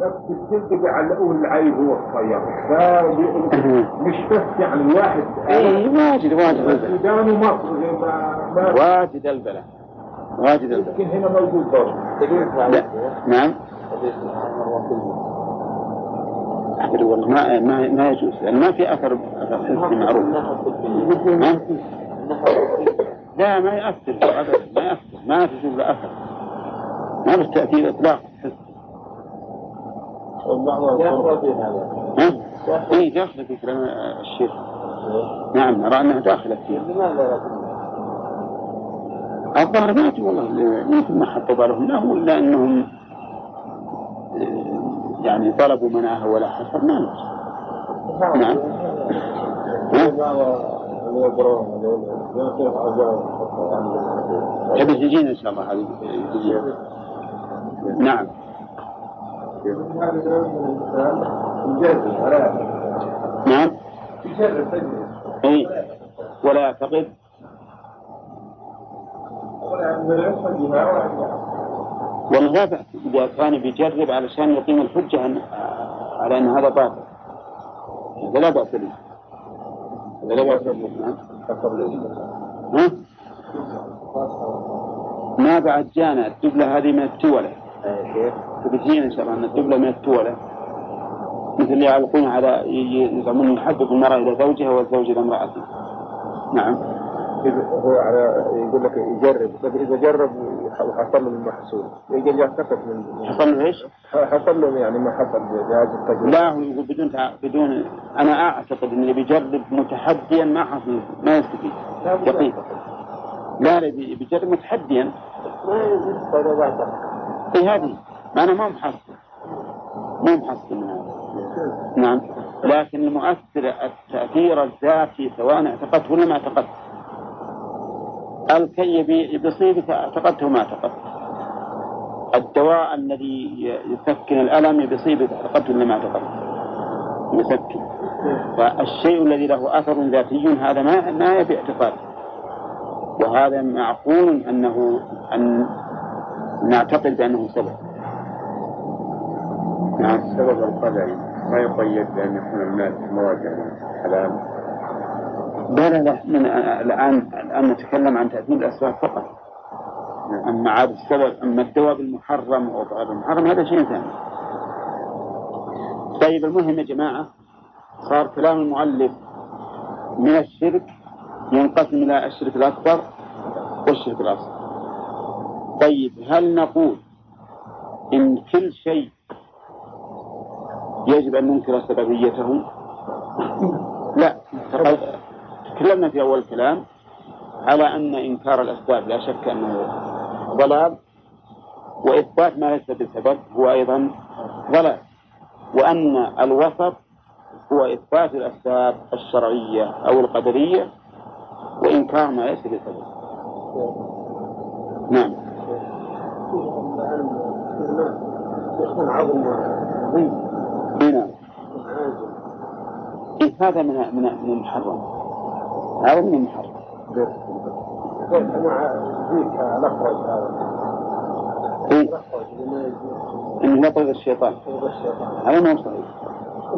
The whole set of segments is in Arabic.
نفس الجلد بيعلقوه العيب هو الصياد مش بس يعني الواحد اي واجد واجد. السودان ومصر واجد البلاء واجد البلاء يمكن هنا موجود برضه. لا. نعم. أدري والله ما ما ما يجوز. لأن ما في أثر أثر حسي معروف؟ لا ما يأثر أبدا. ما يأثر ما تشوف له أثر. ما له تأثير إطلاقا. حسي ها؟ إي داخلة في كلام الشيخ. نعم نرى أنها داخلة فيه الظاهر ما أدري والله يمكن ما حطوا بالهم له ولا أنهم آه، يعني طلبوا منعها ولا حصل ما نعم؟ تبي تجينا إن شاء الله هذه. نعم. نعم. أي. ولا يعتقد. والله لا بأس إذا كان بيجرب علشان يقيم الحجة أن على أن هذا باطل. هذا لا بأس به هذا لا بأس به. ها؟ ما بعد جانا الدبلة هذه من التولة بتجينا إن شاء الله أن الدبلة من التولة. مثل اللي يعلقون على يزعمون يحبب المرأة إلى زوجها والزوج إلى امرأته. نعم. هو على يقول لك يجرب. بس إذا جرب وحصل له المحصول. يجي يعتقد من حصل له إيش؟ حصل له يعني ما حصل بهذه التجربة. لا هو يقول بدون تع... بدون أنا أعتقد إن اللي بيجرب متحديا ما حصل ما يستفيد. يقين لا لا بي- بيجرب متحديا. أي هذه؟ أنا ما محصل. ما محصل من هذا. نعم. لكن المؤثر التأثير الذاتي سواء اعتقدت ولا ما اعتقدت الكي بي- بيصيبك اعتقدته ما اعتقدت الدواء الذي يسكن الألم بيصيبك اعتقدته ولا ما اعتقدت يسكن. فالشيء الذي له أثر ذاتي هذا ما ما يبي اعتقاد وهذا معقول أنه أن نعتقد بأنه سبب. نعم. السبب القدري ما يقيد بأن يكون الناس مواجهه حلال لا لا لا من الآن الآن نتكلم عن تأثير الأسباب فقط. أما عاد السبب أما الدواء بالمحرم وغير المحرم هذا شيء ثاني. طيب المهم يا جماعة صار كلام المؤلف من الشرك ينقسم إلى الشرك الأكبر والشرك الأصغر. طيب هل نقول إن كل شيء يجب أن ننكر سببيته لا. تكلمنا في أول الكلام على أن إنكار الأسباب لا شك أنه ضلال وإثبات ما ليس بسبب هو أيضا ضلال وأن الوسط هو إثبات الأسباب الشرعية أو القدرية وإنكار ما ليس بسبب. نعم. عظيم هنا إيه هذا من من من المحرم هذا من المحرم مع ذيك هذا إيه اللي ما يجوز إنه يطرد الشيطان. هذا ما هو صحيح.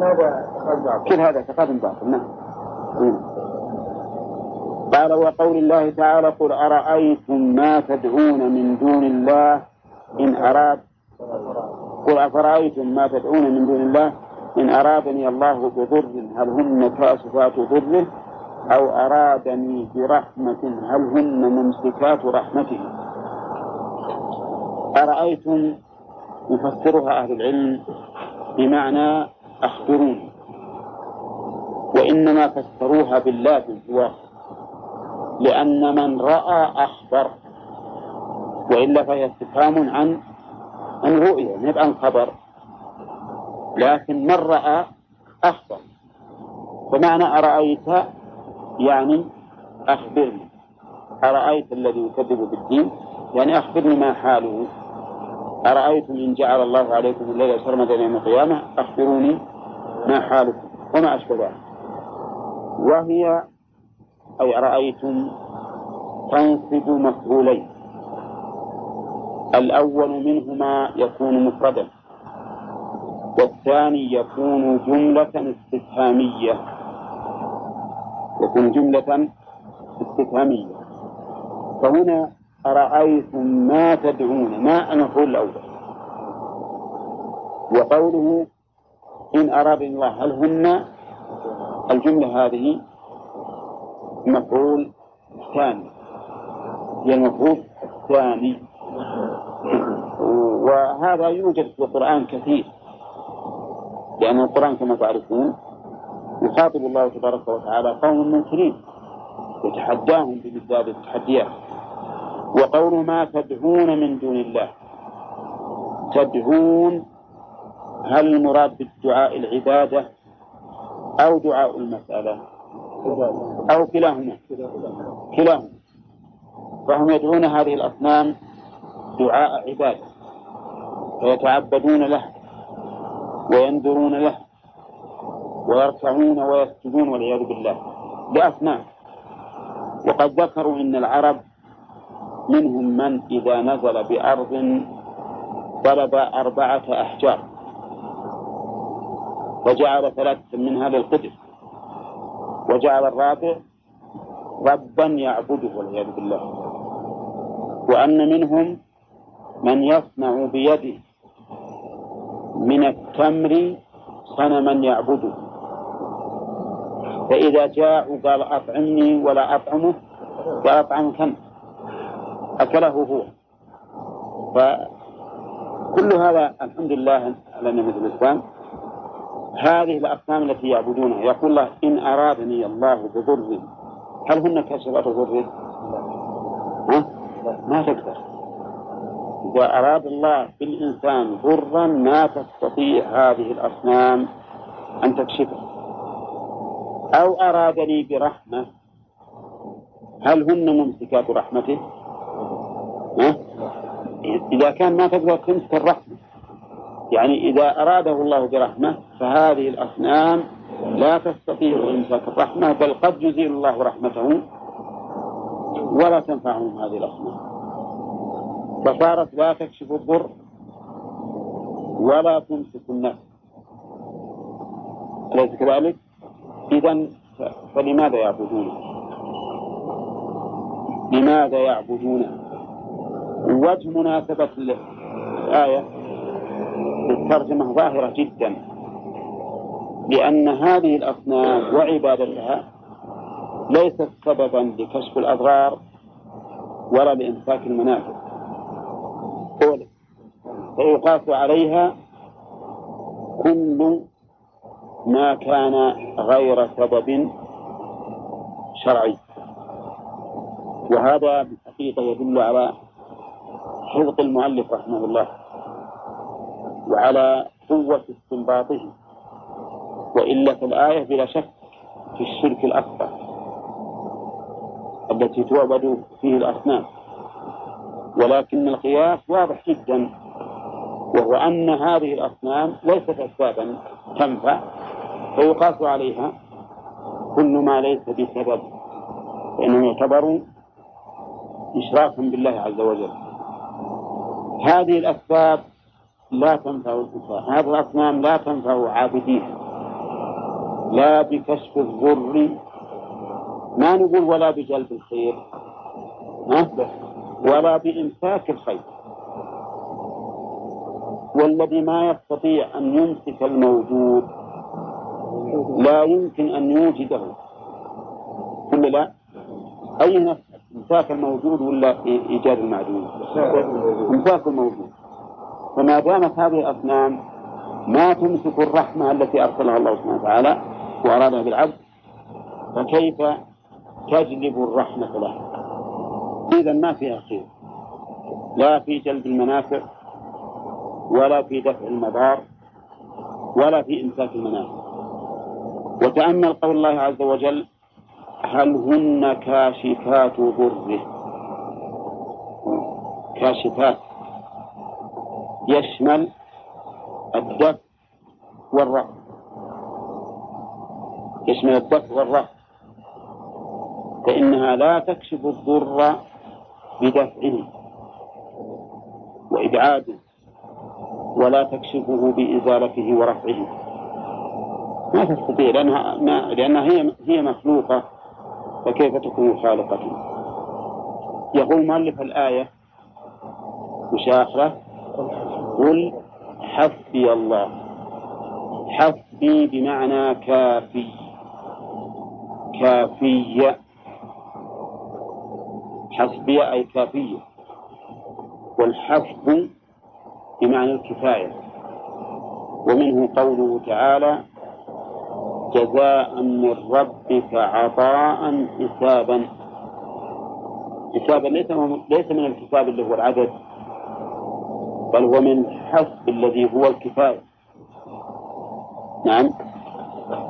هذا كل هذا اعتقاد باطل نعم. مم. قال وقول الله تعالى قل أرأيتم ما تدعون من دون الله إن أراد قل أفرأيتم ما تدعون من دون الله إن أرادني الله بضر هل هن كاشفات ضره أو أرادني برحمة هل هن ممسكات رحمته؟ أرأيتم يفسرها أهل العلم بمعنى أخبروني وإنما فسروها بالله بالجوار لأن من رأى أخبر وإلا فهي استفهام عن عن رؤية ما عن خبر. لكن من رأى أخبر. فمعنى أرأيت؟ يعني أخبرني. أرأيت الذي يكذب بالدين؟ يعني أخبرني ما حاله. أرأيتم إن جعل الله عليكم الليل سرمدا يوم القيامة؟ أخبروني ما حالكم. وما أشبه ذلك. وهي أي أرأيتم تنصب مفعولين. الأول منهما يكون مفردا والثاني يكون جملة استفهامية. يكون جملة استفهامية. فهنا أرأيتم ما تدعون ما المفعول الأول؟ وقوله إن أراد الله هل هن الجملة هذه؟ مفعول ثاني. هي المفعول الثاني. وهذا يوجد في القرآن كثير لأن القرآن كما تعرفون يخاطب الله تبارك وتعالى قوم منكرين يتحداهم بمثل التحديات وقول ما تدعون من دون الله. تدعون هل المراد بالدعاء العبادة أو دعاء المسألة؟ أو كلاهما. كلاهما. فهم يدعون هذه الأصنام دعاء عبادة فيتعبدون له وينذرون له ويركعون ويسجدون والعياذ بالله. لأصنام وقد ذكروا إن العرب منهم من إذا نزل بأرض طلب أربعة أحجار. وجعل ثلاثة منها للقدس وجعل الرابع ربا يعبده والعياذ بالله. وأن منهم من يصنع بيده من التمر صنما يعبده. فإذا جاء وقال أطعمني ولا أطعمه قال أطعمك أنت أكله هو. فكل هذا الحمد لله على نعمة الإسلام. هذه الأصنام التي يعبدونها. يقول الله إن أرادني الله بضر هل هن كاشفات ضر؟ ها؟ ما تقدر. إذا أراد الله بالإنسان ضرا ما تستطيع هذه الأصنام أن تكشفه أو أرادني برحمة هل هن ممسكات رحمته؟ ها؟ إذا كان ما تقدر تمسك الرحمة يعني إذا أراده الله برحمة فهذه الأصنام لا تستطيع إمساك الرحمة بل قد يزيل الله رحمته ولا تنفعهم هذه الأصنام فصارت لا تكشف الضر ولا تمسك النفس أليس كذلك؟ إذا فلماذا يعبدونه؟ لماذا يعبدونه؟ وجه مناسبة الآية الترجمة ظاهرة جدا لأن هذه الأصنام وعبادتها ليست سببا لكشف الأضرار ولا لإمساك المنافع فيقاس عليها كل ما كان غير سبب شرعي. وهذا بالحقيقة يدل على حفظ المؤلف رحمه الله وعلى قوة استنباطه. وإلا في الآية بلا شك في الشرك الأكبر التي تعبد فيه الأصنام. ولكن القياس واضح جدا وهو أن هذه الأصنام ليست أسبابا تنفع فيقاس عليها كل ما ليس بسبب فإنهم يعتبروا إشراكا بالله عز وجل. هذه الأسباب لا تنفع الإنسان هذه الأصنام لا تنفع عابدين لا بكشف الضر ما نقول ولا بجلب الخير ولا بإمساك الخير. والذي ما يستطيع أن يمسك الموجود لا يمكن أن يوجده. كل لا أي نفس؟ إمساك الموجود ولا إيجاد المعدوم؟ إمساك الموجود. فما دامت هذه الأصنام ما تمسك الرحمة التي أرسلها الله سبحانه وتعالى وأرادها بالعبد فكيف تجلب الرحمة له؟ إذا ما فيها خير لا في جلب المنافع ولا في دفع المضار ولا في إمساك المنافع وتأمل قول الله عز وجل هل هن كاشفات ضره؟ كاشفات. يشمل الدفع والرفع يشمل الدفع والرفع فإنها لا تكشف الضر بدفعه وإبعاده. ولا تكشفه بإزالته ورفعه ما تستطيع لأنها ما لأنها هي هي مخلوقة فكيف تكون خالقة؟ يقول مؤلف الآية وش آخره؟ قل حسبي الله حسبي بمعنى كافي كافية حسبي أي كافية والحسب بمعنى الكفاية. ومنه قوله تعالى جزاء من ربك عطاء حسابا. حسابا ليس ليس من الحساب اللي هو العدد بل هو من الحسب الذي هو الكفاية. نعم.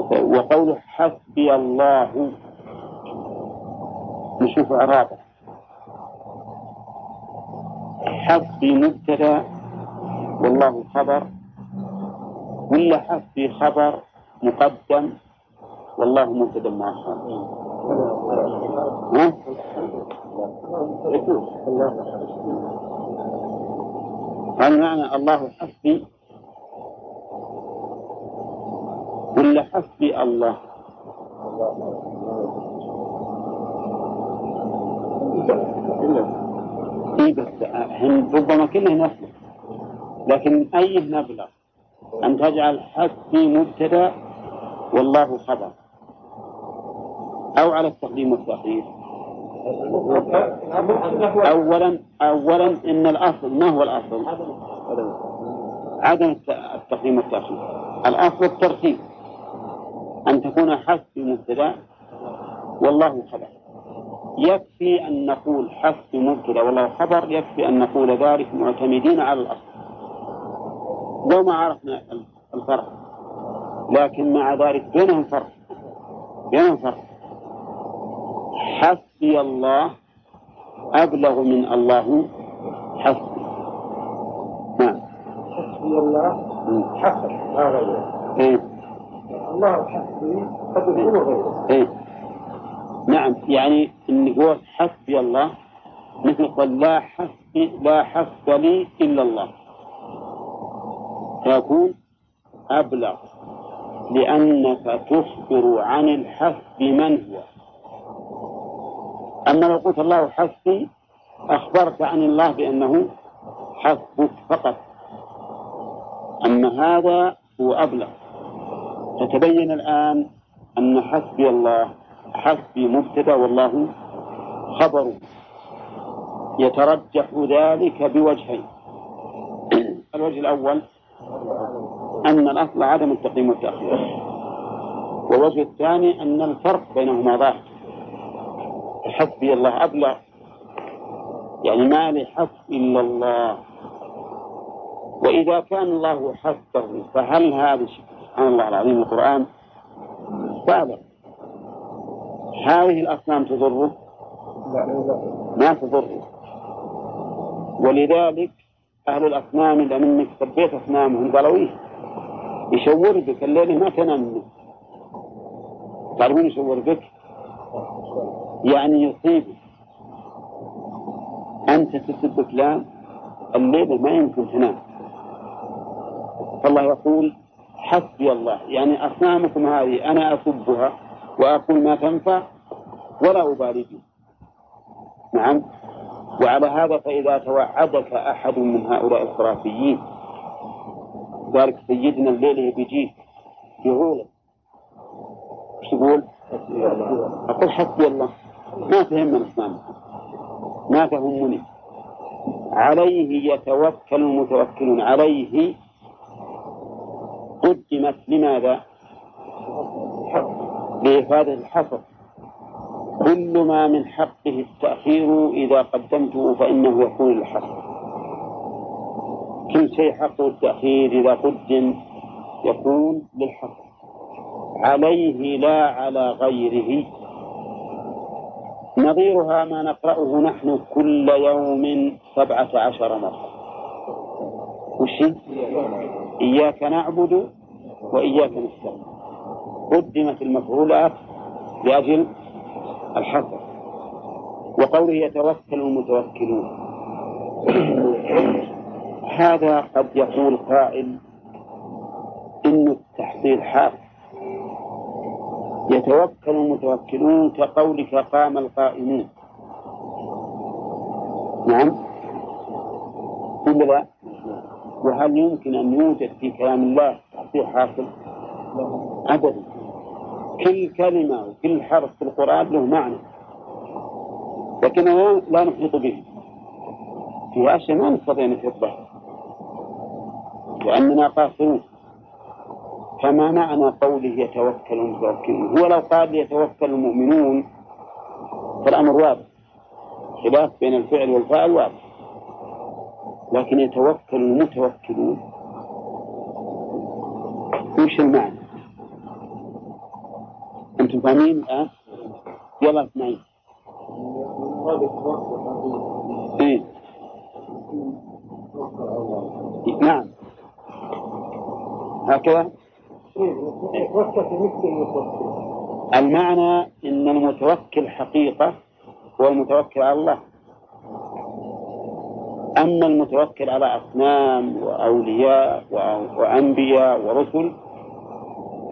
وقوله حسبي الله. نشوف إعرابه. حسبي مبتدأ والله خبر. ولا حسبي خبر مقدم. والله مبتدأ مؤخر ها؟ هل معنى الله حسبي ولا حسبي الله؟ إيه بس ربما كلهن يصلح لكن أي نبلغ أن تجعل حسبي مبتدأ والله خبر. أو على التقديم والتأخير. أولا أولا إن الأصل ما هو الأصل؟ عدم التقديم والتأخير. الأصل الترتيب. أن تكون حسبي مبتدأ والله خبر. يكفي أن نقول حسب مبتدأ والله خبر يكفي أن نقول ذلك معتمدين على الأصل. لو ما عرفنا الفرق. لكن مع ذلك بينهم فرق. بينهم فرق. حسبي الله أبلغ من الله حسبي. نعم. حسبي الله حسب غيره إيه. الله حسبي قد يكون غيره. إيه. نعم. يعني إن هو حسبي الله مثل قل لا حسبي لا حسب لي إلا الله. فيكون أبلغ لأنك تخبر عن الحسب من هو. أما لو قلت الله حسبي أخبرت عن الله بأنه حسبك فقط. أما هذا هو أبلغ. فتبين الآن أن حسبي الله حسبي مبتدأ والله خبر. يترجح ذلك بوجهين. الوجه الأول أن الأصل عدم التقديم والتأخير. والوجه الثاني أن الفرق بينهما ظاهر. حسبي الله أبلغ. يعني ما لي حسب إلا الله. وإذا كان الله حسبه فهل هذا سبحان الله العظيم القرآن. فعلا هذه الأصنام تضره؟ ما تضره. ولذلك أهل الأصنام إذا منك سبيت أصنامهم قالوا إيه؟ يشور بك الليل ما تنام منه. تعرفون يشور بك؟ يعني يصيبك أنت تسب فلان الليل ما يمكن تنام. فالله يقول حسبي الله يعني أصنامكم هذه أنا أسبها وأقول ما تنفع ولا أبالي نعم؟ وعلى هذا فإذا توعدك أحد من هؤلاء الخرافيين ذلك سيدنا الليل بيجيك يقول إيش تقول؟ أقول حسبي الله. ما تهمني الإسلام ما تهمني عليه يتوكل المتوكلون. عليه قدمت لماذا؟ لإفادة الحصر. كل ما من حقه التأخير إذا قدمته فإنه يكون للحصر كل شيء حقه التأخير إذا قدم يكون للحصر عليه لا على غيره. نظيرها ما نقرأه نحن كل يوم سبعة عشر مرة. وش إياك نعبد وإياك نستعين. قدمت المفعولات لأجل الحصر. وقوله يتوكل المتوكلون. هذا قد يقول قائل إن التحصيل حاصل. يتوكل المتوكلون كقولك قام القائمون. نعم. ولا لا؟ وهل يمكن أن يوجد في كلام الله تحصيل حاصل؟ أبدا. كل كلمة وكل حرف في القرآن له معنى. لكننا لا نحيط به. في أشياء ما نستطيع نحيط بها لأننا قاصرون. فما معنى قوله يتوكل المتوكلون؟ هو لو قال يتوكل المؤمنون فالأمر واضح. خلاف بين الفعل والفاعل واضح. لكن يتوكل المتوكلون وش المعنى؟ أنتم فاهمين الآن؟ يلا اثنين إيه؟ نعم هكذا المعنى إن المتوكل حقيقة هو المتوكل على الله أما المتوكل على أصنام وأولياء وأنبياء ورسل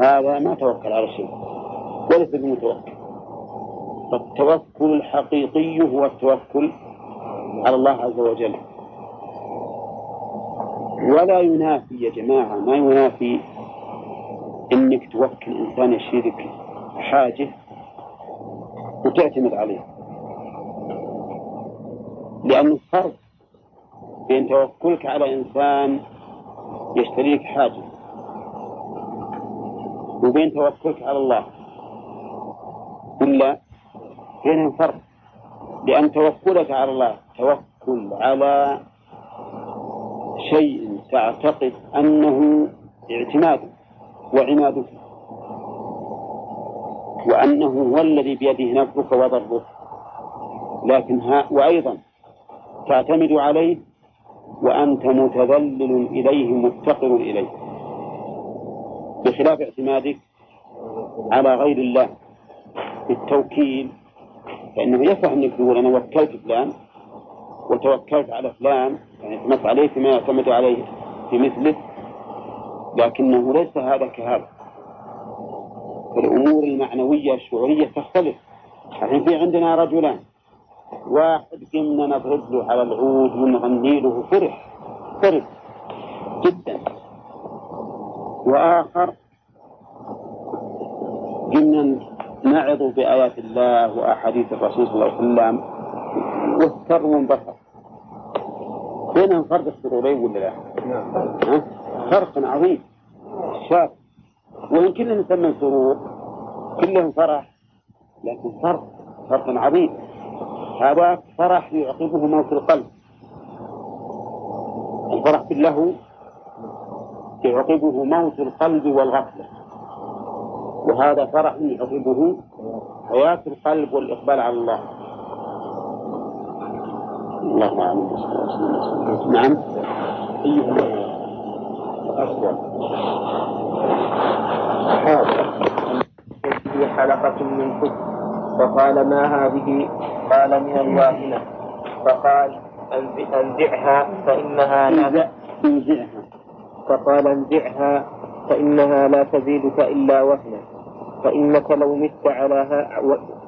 هذا ما توكل على شيء وليس بمتوكل فالتوكل الحقيقي هو التوكل على الله عز وجل. ولا ينافي يا جماعة ما ينافي إنك توكل إنسان يشيرك حاجة وتعتمد عليه لأن الفرق بين توكلك على إنسان يشتريك حاجة وبين توكلك على الله ولا بينهم فرق لأن توكلك على الله توكل على شيء تعتقد أنه اعتماد وعنادك وأنه هو الذي بيده نفعك وضرك لكن ها وأيضا تعتمد عليه وأنت متذلل إليه مفتقر إليه. بخلاف اعتمادك على غير الله. بالتوكيل فإنه يصح أنك تقول أنا وكلت فلان وتوكلت على فلان يعني اعتمدت عليه فيما يعتمد عليه في مثله لكنه ليس هذا كهذا. الأمور المعنوية الشعورية تختلف. الحين في عندنا رجلان. واحد قمنا نضرب له على العود ونغني له فرح. فرح جدا. وآخر قمنا نعظ بآيات الله وأحاديث الرسول صلى الله عليه وسلم واستر وانبسط بينهم فرق السرورين ولا لا؟ نعم. فرق عظيم. شاف وإن كلنا نسمى سرور كلهم فرح لكن فرق فرق عظيم. هذا فرح يعقبه موت القلب. الفرح بالله يعقبه موت القلب والغفلة. وهذا فرح يعقبه حياة القلب والإقبال على الله. الله أعلم. نعم. أيها أفضل. في حلقة من كتب. فقال ما هذه؟ قال من الواهنة فقال انزعها فإنها لا انزعها. فقال انزعها فإنها لا تزيدك إلا وهنا. فإنك لو مت على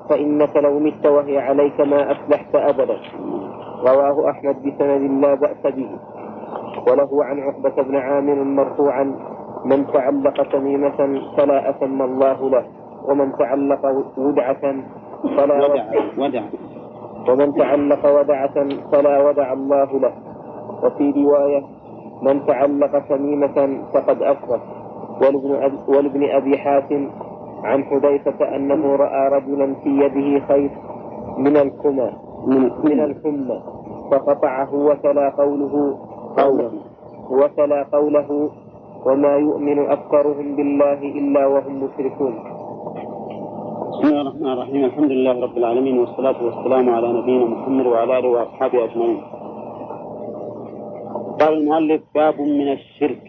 فإنك لو مت وهي عليك ما أفلحت أبدا. رواه أحمد بسند لا بأس به. وله عن عقبة بن عامر مرفوعا من تعلق تميمة فلا أتم الله له ومن تعلق ودعة فلا ودع ودع ومن تعلق ودعة فلا ودع الله له. وفي رواية من تعلق تميمة فقد أبي, ولابن أبي حاتم عن حذيفة أنه رأى رجلا في يده خيط من الكمى من الحمى فقطعه وتلا قوله قوله. وتلا قوله وما يؤمن أكثرهم بالله إلا وهم مشركون. بسم الله الرحمن الرحيم. الحمد لله رب العالمين والصلاة والسلام على نبينا محمد وعلى آله وأصحابه أجمعين. قال المؤلف باب من الشرك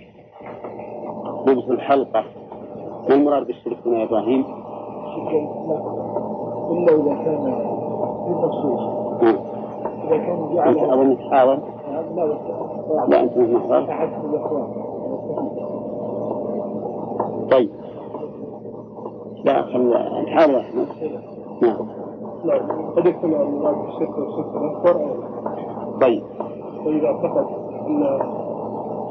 لبس الحلقة. ما المراد بالشرك هنا يا إبراهيم؟ إلا إذا كان في تخصيص. نعم. إذا كان جعل حاضر لا بس لا أنت مش محضر طيب. لا خل يا أحمد نعم. نعم قد يجتمع المراد بالشرك والشرك الأكبر طيب. فإذا اعتقد أن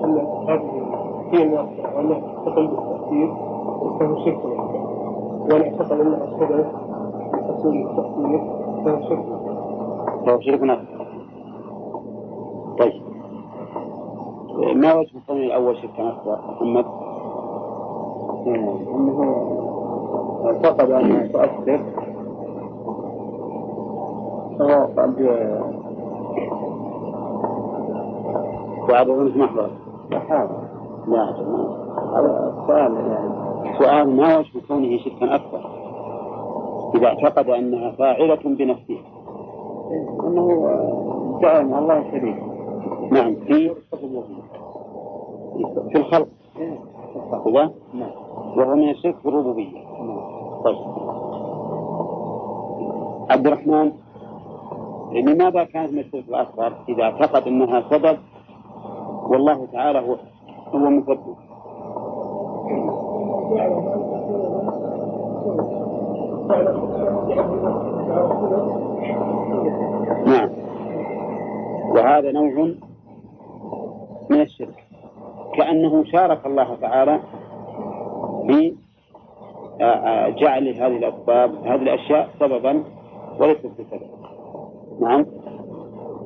أن هذه هي المؤثرة وأنها تقل بالتأثير فهو شرك وأن اعتقد أنها سبب لحصول التأثير فهو شرك فهو شرك أكبر طيب. ما وجه القول الأول شركا أكبر محمد؟ أنه اعتقد أنها تؤثر فهو قد وعد مش محضر. لا هذا السؤال يعني. سؤال ما وجه كونه شركا أكبر؟ إذا اعتقد أنها فاعلة بنفسها أنه مع الله شريك. نعم في في الخلق. كذا نعم. وهو من الشرك في الربوبية. طيب. عبد الرحمن لماذا كانت من الشرك الأكبر؟ إذا اعتقد أنها سبب والله تعالى هو هو مسبب نعم. وهذا نوع من الشرك. كأنه شارك الله تعالى في آه، آه، جعل هذه الأسباب هذه الأشياء سببا وليست بسبب. نعم.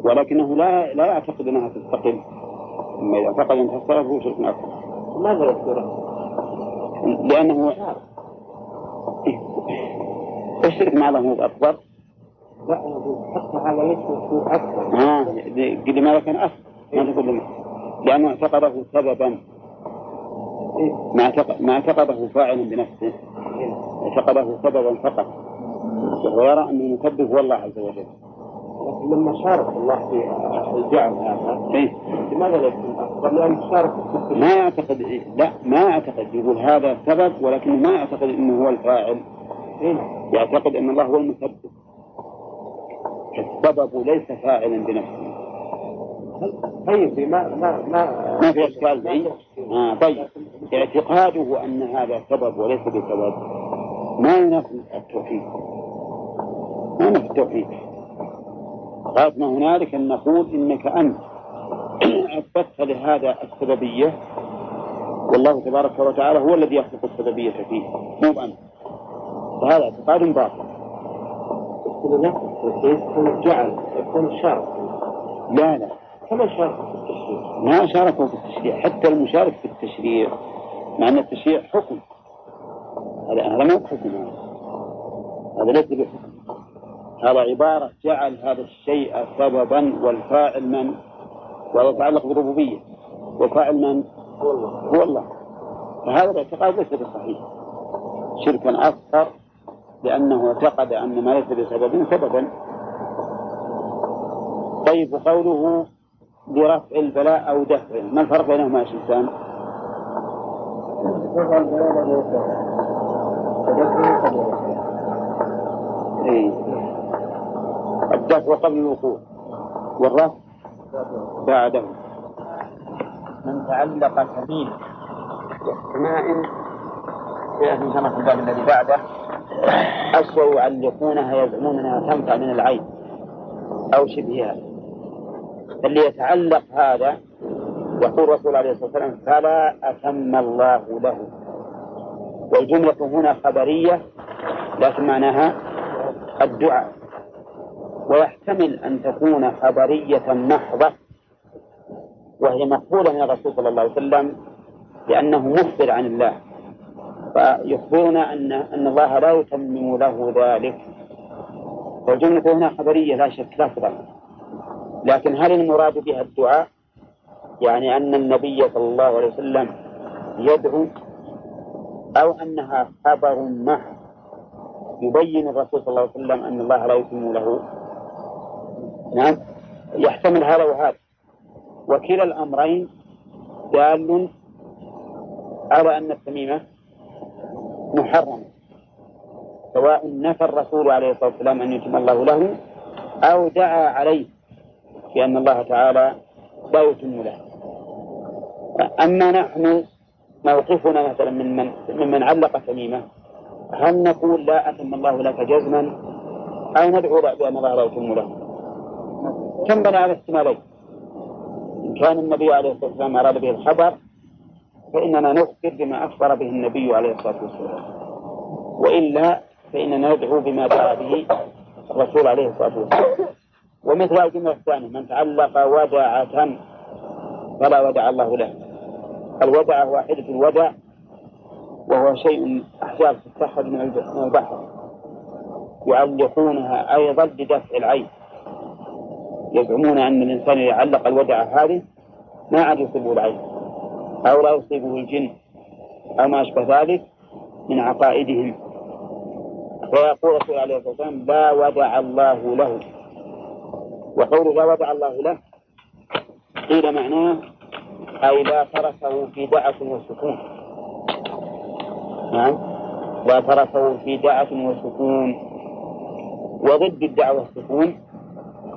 ولكنه لا لا يعتقد أنها تستقل. أما إذا اعتقد أنها تستقل فهو شرك أكبر ماذا يذكره؟ لأنه الشرك مع هو أكبر؟ لا حتى هذا ليس هو أكبر. آه لماذا كان أكبر ما تقول لي. لأنه اعتقده سببا. ما اعتقد ما اعتقده فاعلا بنفسه. اعتقده سببا فقط. وهو يرى أنه مسبب هو الله عز وجل. لكن لما شارك الله في الجعل هذا إيه؟ لماذا لا يكون؟ ما يعتقد لا ما يعتقد يقول هذا سبب ولكنه ما يعتقد إنه هو الفاعل. إيه؟ يعتقد إن الله هو المسبب. السبب ليس فاعلا بنفسه. طيب ما ما ما ما في أشكال آه طيب. اعتقاده أن هذا سبب وليس بسبب. ما ينافي التوحيد. ما ينافي التوحيد. ما هنالك أن نقول إنك أنت. أثبتت لهذا السببية. والله تبارك وتعالى هو الذي يخلق السببية فيه مو بأنت. فهذا اعتقاد باطل. التوحيد يكون الشرك لا لا. كما شارك في التشريع؟ ما شاركوا في التشريع. حتى المشارك في التشريع مع أن التشريع حكم. هذا هذا ما بحكم. هذا هذا ليس بحكم. هذا عبارة جعل هذا الشيء سببا والفاعل من؟ وهذا يتعلق بالربوبية. وفاعل من؟ هو الله. هو الله فهذا الاعتقاد ليس بصحيح. شركا أكثر لأنه اعتقد أن ما ليس بسبب سببا. طيب وقوله برفع البلاء أو دفعه ما الفرق بينهما يا شيخان؟ إيه. الدفع قبل الوقوع. والرفع بعده. من تعلق يأتي كما في الباب الذي بعده. أسوأ يعلقونها يزعمون أنها تنفع من العين أو شبهها. فاللي يتعلق هذا يقول الرسول عليه الصلاة والسلام فلا أتم الله له. والجملة هنا خبرية لكن معناها الدعاء. ويحتمل أن تكون خبرية محضة وهي مقبولة من الرسول صلى الله عليه وسلم لأنه مخبر عن الله. فيخبرنا أن أن الله لا يتمم له ذلك. والجملة هنا خبرية لا شك لفظا لكن هل المراد بها الدعاء؟ يعني أن النبي صلى الله عليه وسلم يدعو أو أنها خبر محض. يبين الرسول صلى الله عليه وسلم أن الله لا يتم له نعم. يحتمل هذا وهذا. وكلا الأمرين دال على أن التميمة محرمة سواء نفى الرسول عليه الصلاة والسلام أن يتم الله له أو دعا عليه بأن الله تعالى لا يتم له. أما نحن موقفنا مثلا من من ممن علق تميمة هل نقول لا أتم الله لك جزما أو ندعو بأن الله لا يتم له؟ بنى على احتمالين إن كان النبي عليه الصلاة والسلام أراد به الخبر فإننا نخبر بما أخبر به النبي عليه الصلاة والسلام. وإلا فإننا ندعو بما جاء به الرسول عليه الصلاة والسلام. ومثل الجملة الثانية من تعلق ودعة فلا ودع الله له. الودع واحدة الودع وهو شيء أحجار تتخذ من البحر. يعلقونها أيضا بدفع العين. يزعمون أن الإنسان إذا علق الودعة هذه ما عاد يصيبه العين. أو لا يصيبه الجن. أو ما أشبه ذلك من عقائدهم. فيقول الرسول عليه الصلاة والسلام لا ودع الله له. وقوله لا ودع الله له قيل معناه أي لا تركه في دعة وسكون. نعم. لا تركه في دعة وسكون. وضد الدعوة والسكون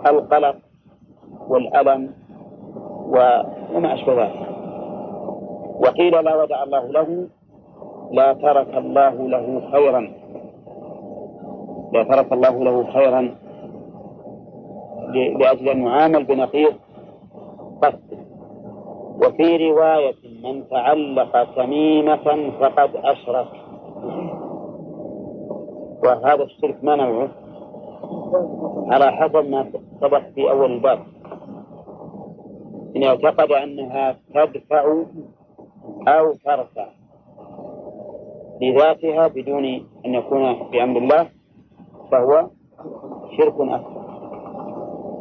القلق. والألم وما أشبه ذلك. وقيل لا ودع الله له لا ترك الله له خيرا. لا ترك الله له خيرا لأجل أن يعامل بنقيض قصده وفي رواية من تعلق تميمة فقد أشرك. وهذا الشرك ما نوعه على حسب ما سبق في أول الباب. إن اعتقد أنها تدفع أو ترفع لذاتها بدون أن يكون بأمر الله فهو شرك أكبر.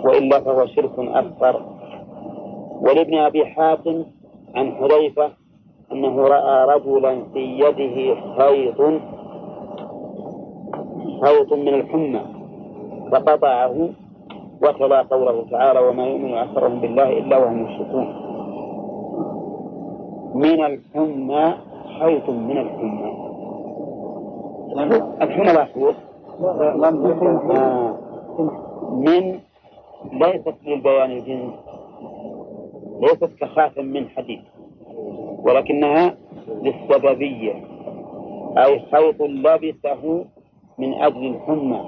وإلا فهو شرك أكبر. ولابن أبي حاتم عن حذيفة أنه رأى رجلا في يده خيط خيط من الحمى فقطعه وتلا قوله تعالى وما يؤمن أكثرهم بالله إلا وهم يشركون من الحمى خيط من الحمى الحمى لا آه. من ليست للبيان الجنس ليست كخاتم من حديد. ولكنها للسببية. أي خيط لبسه من أجل الحمى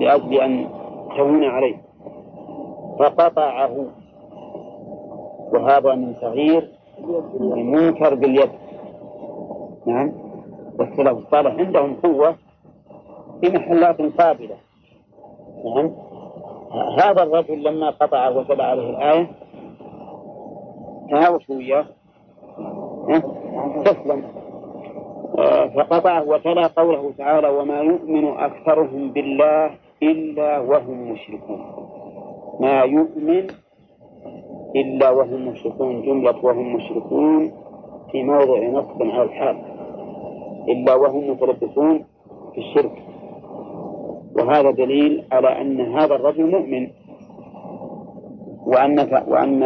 لأجل أن تهون عليه. فقطعه. وهذا من تغيير المنكر باليد. نعم. والسلف الصالح عندهم قوة في محلات قابلة. نعم. هذا الرجل لما قطع وتبع عليه الآية تهاوش وياه. تسلم. آه، فقطعه وتلا قوله تعالى وما يؤمن أكثرهم بالله إلا وهم مشركون. ما يؤمن إلا وهم مشركون جملة وهم مشركون في موضع نصب على الحال إلا وهم متلبسون في الشرك. وهذا دليل على أن هذا الرجل مؤمن. وأن وأن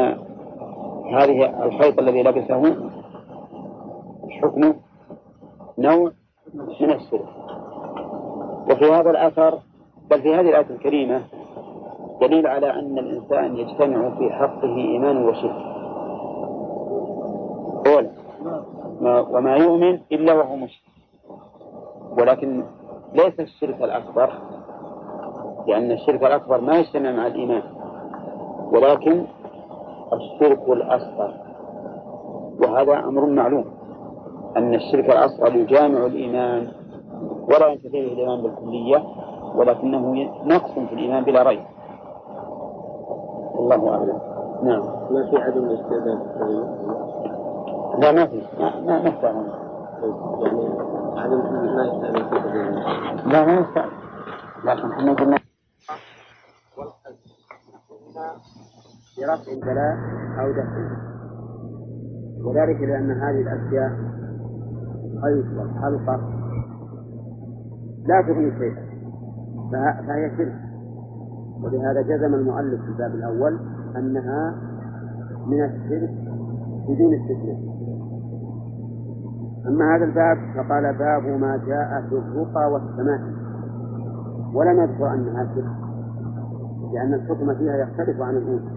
هذه الخيط الذي لبسه حكمه نوع من الشرك. وفي هذا الأثر بل في هذه الآية الكريمة دليل على أن الإنسان يجتمع في حقه إيمان وشرك. أولا وما يؤمن إلا وهو مشرك. ولكن ليس الشرك الأكبر لأن الشرك الأكبر ما يجتمع مع الإيمان ولكن الشرك الأصغر. وهذا أمر معلوم أن الشرك الأصغر يجامع الإيمان ولا ينتفي به الإيمان بالكلية. ولكنه نقص في الإيمان بلا ريب. الله أعلم. نعم. ما في عدم الاستعداد لا ما في. ما ما يعني عدم ما يستعمل لا ما يستعمل لكن إحنا قلنا برفع البلاء أو دفعه وذلك لأن هذه الأشياء الخيط والحلقة لا تغني شيئا. فهي شرك. ولهذا جزم المؤلف في الباب الأول أنها من الشرك بدون استثناء. أما هذا الباب فقال باب ما جاء في الرقى والسماء. ولم يذكر أنها شرك لأن الحكم فيها يختلف عن الأولى.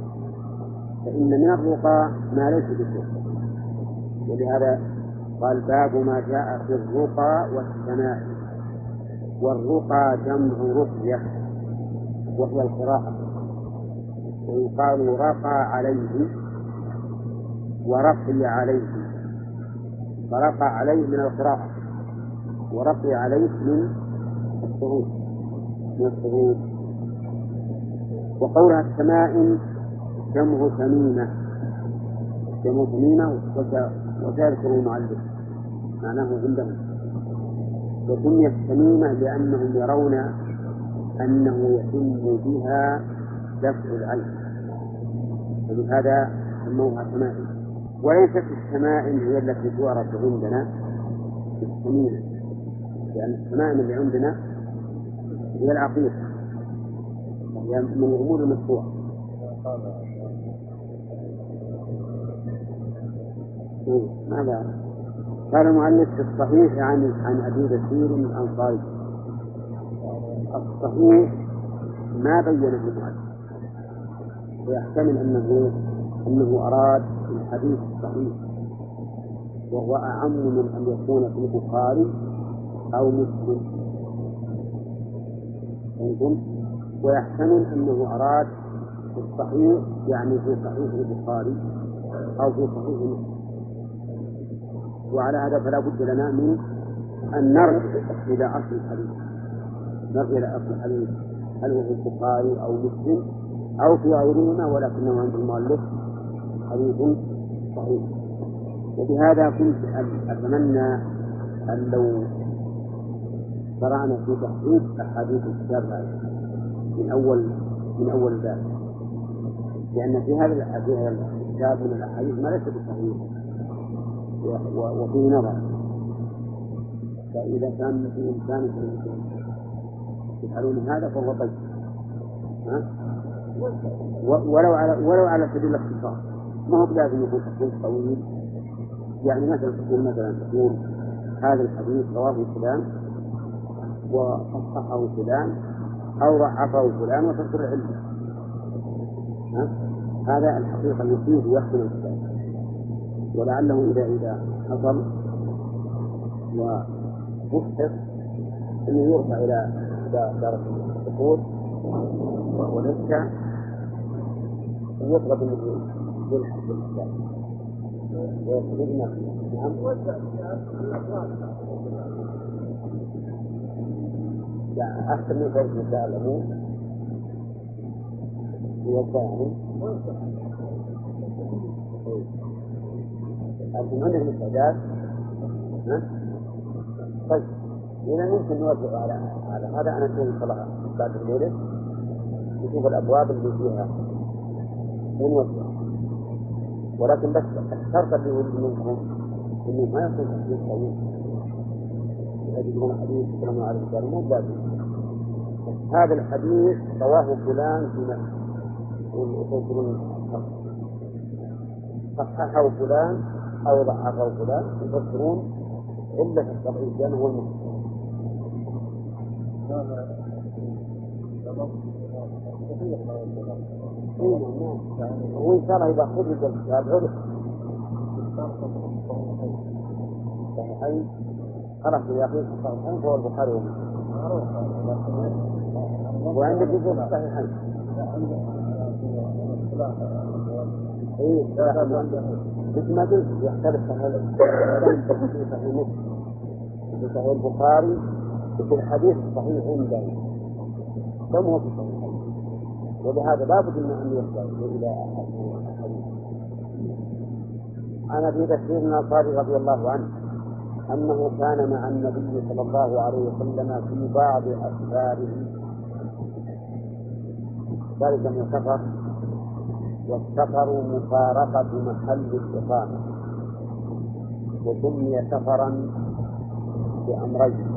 فإن من الرقى ما ليس بالرقى ولهذا قال باب ما جاء في الرقى والسماء. والرقى جمع رقية وهي القراءة ويقال رقى عليه ورقي عليه فرقى عليه من القراءة ورقي عليه من الصعود من الصعود. وقولها التمائم جمع تميمة جمع تميمة وسيذكر المؤلف معناه عندهم. وسميت تميمة لأنهم يرون أنه يتم بها دفع العين. فلهذا سموها تمائم وليست التمائم هي التي تعرف عندنا بالتميمة لأن التمائم اللي عندنا هي العقيقة. وهي من الأمور المشروعة ماذا؟ قال المؤلف في الصحيح عن عن أبي بشير الأنصاري. الصحيح ما بينه المؤلف ويحتمل أنه أنه أراد الحديث الصحيح. وهو أعم من أن يكون في البخاري أو مسلم. فهمتم؟ ويحتمل أنه أراد الصحيح يعني في صحيح البخاري أو في صحيح مسلم. وعلى هذا فلا بد لنا من أن نرجع إلى أصل الحديث. نرجع إلى أصل الحديث. هل هو في البخاري أو مسلم أو في غيرهما ولكنه عند المؤلف حديث صحيح. وبهذا كنت أتمنى أن لو شرعنا في تحقيق أحاديث الكتاب من أول من أول باب. لأن في هذا الكتاب من الأحاديث ما ليس بصحيح. وفيه نظر. فإذا كان في إمكانكم تفعلون هذا فهو طيب؟ ولو على ولو على سبيل الاختصار. ما هو بلازم يكون تحقيق طويل؟ يعني مثلا تقول مثلا تقول هذا الحديث رواه فلان وصححه فلان أو ضعفه فلان وتذكر العلم. هذا الحقيقة يفيد ويخدم الكتاب ولعله إذا إذا حصل ومحقق أنه يرفع إلى دار السقوط ونسكع ويطلب أنه يلحق بالإسلام. ويخرجنا نعم أحسن من ذلك نساء الأمور. يوزع أنتم عندكم استعداد؟ طيب إذا يمكن نوافق على على هذا أنا أشوف إن شاء الله بعد الليلة نشوف الأبواب اللي فيها. ونوزع ولكن بس الشرط اللي يريد منكم إنه ما يكون حديث طويل يجدون حديث كلام على الرجال مو هذا الحديث رواه فلان في يقولون صححه فلان. أو ضعفه فلان يفسرون في التضعيف لأنه هو المفسر هو إن شاء الله إذا خرج الكتاب عرف صحيحين خلاص إذا قيل الصحيحين فهو البخاري ومسلم وعندك يقول الصحيحين اي مثل ما قلت يختلف صحيح في صحيح مسلم في صحيح البخاري وفي الحديث الصحيح عندنا كم هو في الصحيحين ولهذا لابد من أن يرجع إلى الحديث. عن أبي بكر الانصاري رضي الله عنه أنه كان مع النبي صلى الله عليه وسلم في بعض اسفاره ذلك من سفر والسفر مفارقة محل الإقامة وسمي سفرا بأمرين.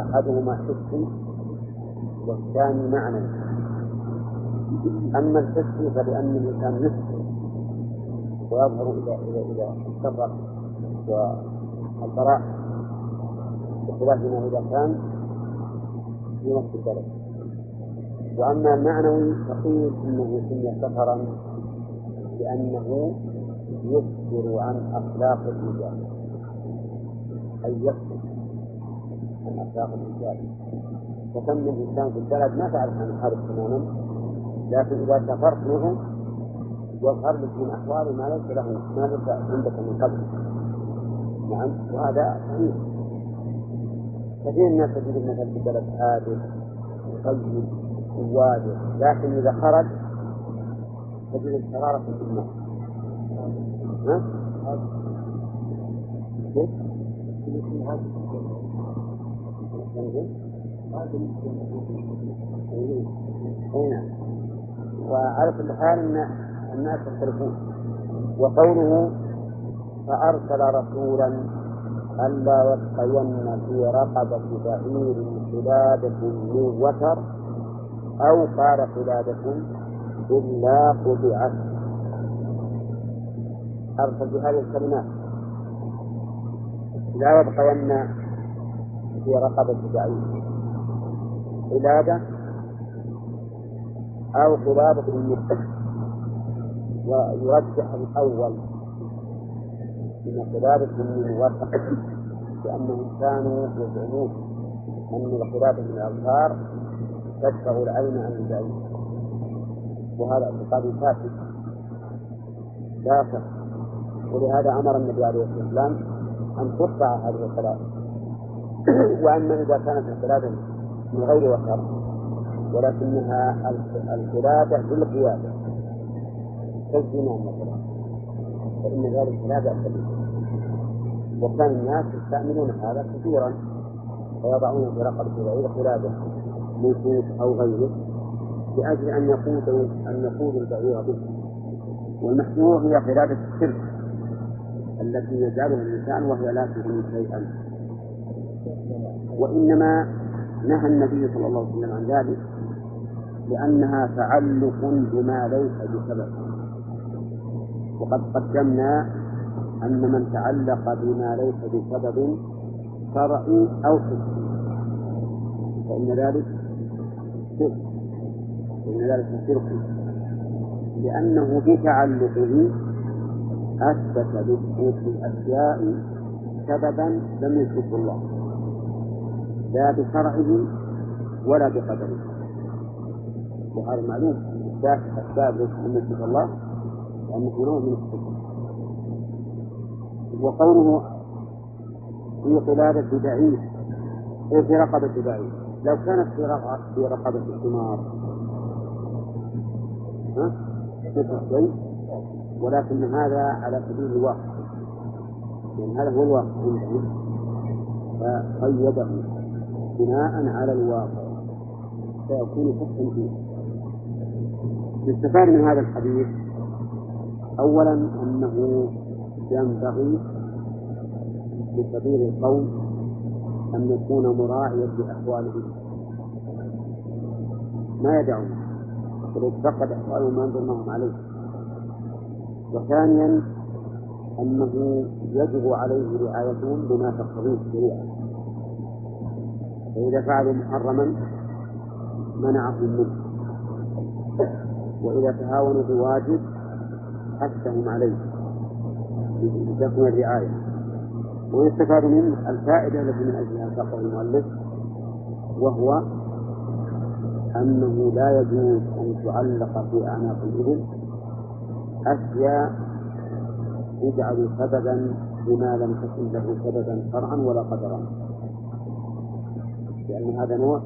أحدهما حسي والثاني معنى. أما الحسي فلأن الإنسان يسكن ويظهر إلى إلى إلى السفر والبراء بخلاف ما إذا كان في نفس البلد وأما المعنوي فقيل إنه سمي سفرا لأنه يخبر عن أخلاق الرجال. أي يخبر عن أخلاق الرجال. وكم من إنسان في البلد ما تعرف عن الحرب تماما لكن إذا سافرت له يظهر لك من أحواله ما ليس له ما ليس عندك من قبل. نعم وهذا صحيح. كثير من الناس تجد مثلا في البلد هادئ طيب. وواضح لكن إذا خرج تجد الحرارة في الناس ها؟ اي نعم. وعلى كل حال الناس يختلفون. وقوله فأرسل رسولا ألا يبقين في رقبة بعير قلاده من وتر أو قال قلاده إلا قطعت. أرسل بهذه الكلمات. لا يبقين في رقبة بعير قلادة أو قلادة المتق ويرجح الأول من قلادة من وثق لأنهم كانوا يزعمون أن القلادة من الأوتار تدفع العين عن البعيد وهذا اعتقاد فاسد. صح ولهذا أمر النبي عليه الصلاة والسلام أن تقطع هذه القلادة وأما إذا كانت القلادة من غير وتر ولكنها القلادة بالقيادة. كالزنا مثلا فإن ذلك لا بأس به. وكان الناس يستعملون هذا كثيرا ويضعون في رقبة البعير قلادة. صوف أو غيره لأجل أن يقودوا أن يقودوا البعير به. والمحذور هي قلادة الشرك التي يجعلها الإنسان وهي لا تغني شيئا. وإنما نهى النبي صلى الله عليه وسلم عن ذلك لأنها تعلق بما ليس بسبب. وقد قدمنا أن من تعلق بما ليس بسبب شرعي أو حسي. فإن ذلك شرك فإن ذلك شرك لأنه بتعلقه أثبت لثبوت الأشياء سببا لم يثبته الله لا بشرعه ولا بقدره. وهذا معلوم إثبات أسباب لم يثبت الله لأنه نوع من الشرك وقوله في قلادة بعير أي في رقبة بعير لو كانت في رقبة في رقبة الحمار. ها؟ مثل شيء ولكن هذا على سبيل الواقع لأن هذا هو الواقع عندهم فقيده بناء على الواقع. فيكون فقها فيه. يستفاد من هذا الحديث. أولا أنه ينبغي لكبير القوم أن يكون مراعيا لأحوالهم. ما يدعون. بل يتفقد أحوالهم ما ينظر عليه. وثانيا أنه يجب عليه رعايتهم بما تقتضيه الشريعة. فإذا فعلوا محرما منعهم منه. وإذا تهاونوا بواجب حثهم عليه. لتكون الرعاية. ويستفاد منه الفائدة التي من أجلها ساقه المؤلف وهو أنه لا يجوز أن تعلق في أعناق الإبل. أشياء يجعل سببا بما لم تكن له سببا شرعا ولا قدرا. لأن هذا نوع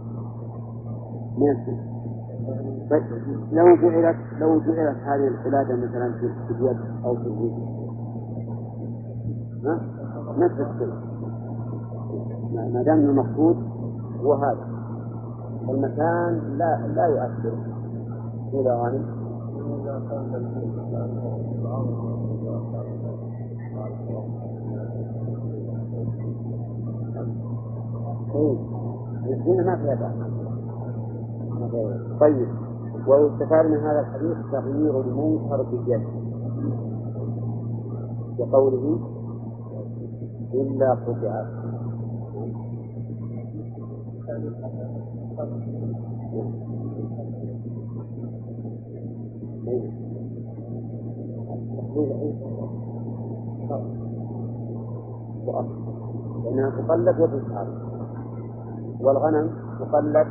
من طيب لو جعلت لو جعلت هذه القلادة مثلا في اليد أو في الرجل ها؟ نفس الشيء. ما دام المقصود هو هذا. المكان لا لا يؤثر. إلى غانم. هنا ما فيها طيب. ويستفاد من هذا الحديث تغيير المنكر باليد. بقوله إلا قطعت لأنها تقلد وتسحر والغنم تقلد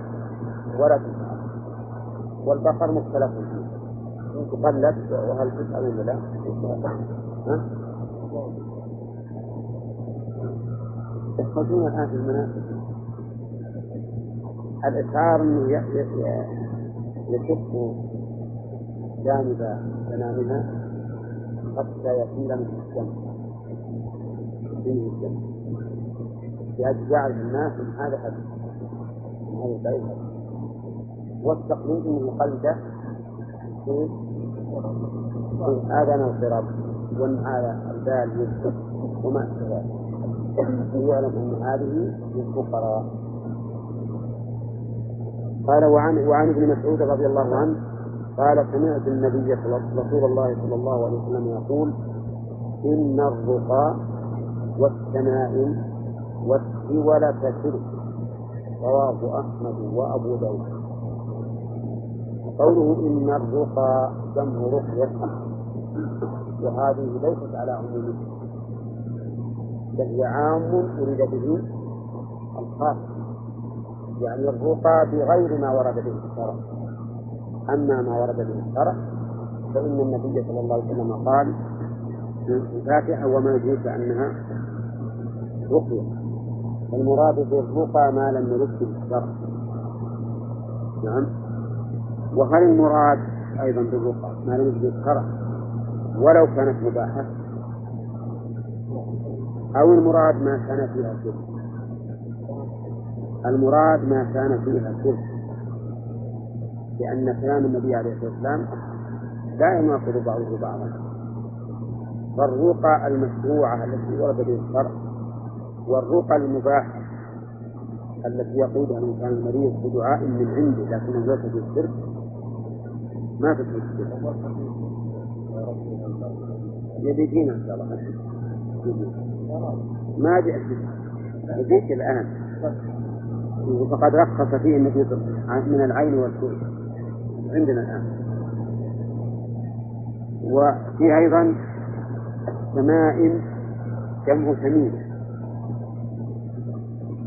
ولا تسحر والبقر مختلف. فيه تقلد وهل تسحر ولا لا؟ يخرجون الآن في المناسك الإشعار أنه يشق جانب بنانها حتى يصير من الدم فيه الدم لأجل جعل الناس من هذا حديث من هذا البعيد والتقليد أنه قلده في آذان القراب وأن هذا البال يسكت وما أشبه ذلك. يعلم أن هذه للفقراء قال وعن وعن ابن مسعود رضي الله عنه قال سمعت النبي رسول الله صلى الله عليه وسلم يقول إن الرقى والتمائم والسولة شرك رواه أحمد وأبو داود. قوله إن الرقى جمع رقية وهذه ليست على عمومها بل عام أريد به الخاص يعني الرقى بغير ما ورد به الشرع. أما ما ورد به الشرع فإن النبي صلى الله عليه وسلم قال الفاتحة وما يدريك أنها رقية. المراد بالرقى ما لم يرد به الشرع. نعم. وهل المراد أيضا بالرقى ما لم يرد به الشرع؟ ولو كانت مباحة. أو المراد ما كان فيها شرك المراد ما كان فيها شرك لأن كلام النبي عليه الصلاة والسلام لا يناقض بعضه بعضا. فالرقى المشروعة التي ورد به الشرع والرقى المباحة التي يقودها الإنسان المريض بدعاء من عنده لكنه ليس في الشرك ما في الشرك. يبي فينا إن شاء الله. ما جئت يجيك الآن. فقد رخص فيه النبي من العين والكوع عندنا الآن. وفي أيضا السمائم جمع سمين.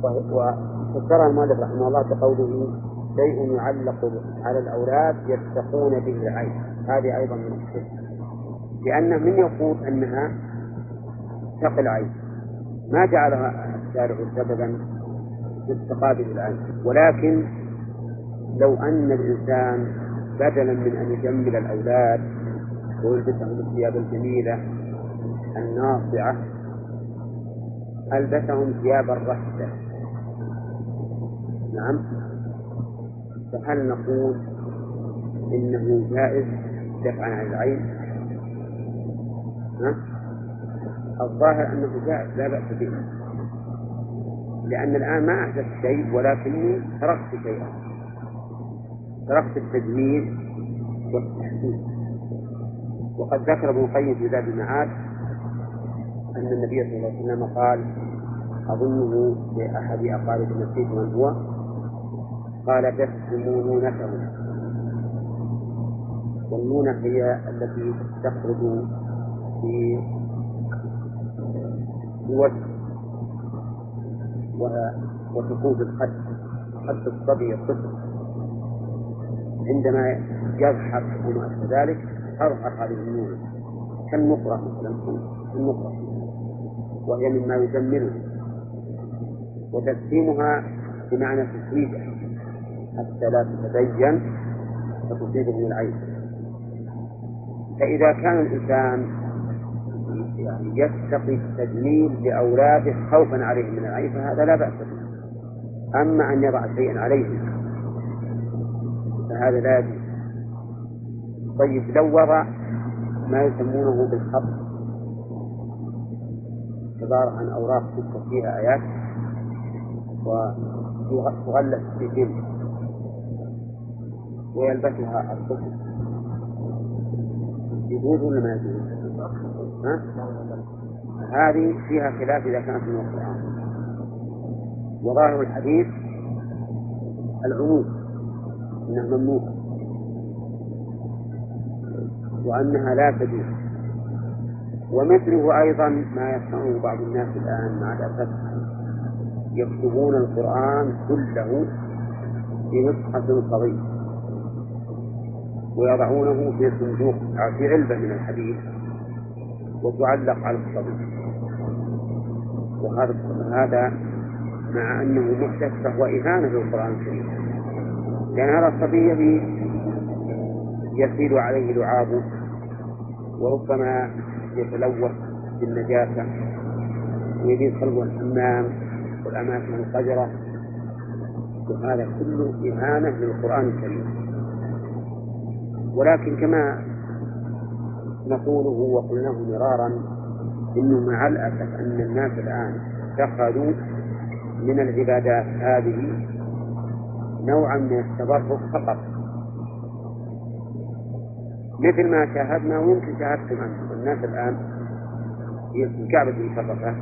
وفسرها المؤلف رحمه الله بقوله شيء يعلق على الأولاد يتقون به العين. هذه أيضا من الشرك. لأن من يقول أنها تقي العين. ما جعلها الشارع سببا في استقابل العين. ولكن لو أن الإنسان بدلا من أن يجمل الأولاد ويلبسهم الثياب الجميلة الناصعة ألبسهم ثياب الرحدة نعم. فهل نقول إنه جائز دفعا عن العين؟ ها؟ الظاهر أنه جائز لا بأس به. لأن الآن ما أحدث شيء ولكني تركت شيئا. تركت التجميل والتحسين وقد ذكر ابن القيم في ذات المعاد أن النبي صلى الله عليه وسلم قال أظنه لأحد أقارب نسيت من هو؟ قال تسمونونته والنونة هي التي تخرج في الوجه في الخد خد الصبي الطفل. عندما يضحك وما أشبه ذلك تظهر هذه النور كالنقرة مثلا؟ النقرة وهي مما يجمله وتسليمها بمعنى تسويدها حتى لا تتبين فتصيبه العين. فإذا كان الإنسان يعني يتقي التجميل لأولاده خوفا عليهم من العين فهذا لا بأس به. أما أن يضع شيئا عليهم فهذا لا يجوز. طيب لو وضع ما يسمونه بالخط عبارة عن أوراق تكتب فيها آيات وتغلف في جلد ويلبسها الطفل. يجوز ولا ما يجوز؟ هذه فيها خلاف إذا كانت من القرآن. وظاهر الحديث العموم أنها ممنوعة. وأنها لا تجوز. ومثله أيضا ما يصنعه بعض الناس الآن مع الأسف. يكتبون القرآن كله في مصحف صغير ويضعونه في صندوق في علبة من الحديد وتعلق على الصبي. وهذا هذا مع أنه محدث فهو إهانة للقرآن الكريم. لأن هذا الصبي يسيل عليه لعابه وربما يتلوث بالنجاسة ويبي صلو الحمام والأماكن القذرة وهذا كله إهانة للقرآن الكريم. ولكن كما نقوله وقلناه مرارا إنه مع الأسف أن الناس الآن اتخذوا من العبادات هذه نوعا من التبرك فقط. مثل ما شاهدنا ويمكن شاهدتم أنتم. الناس الآن في الكعبة المشرفة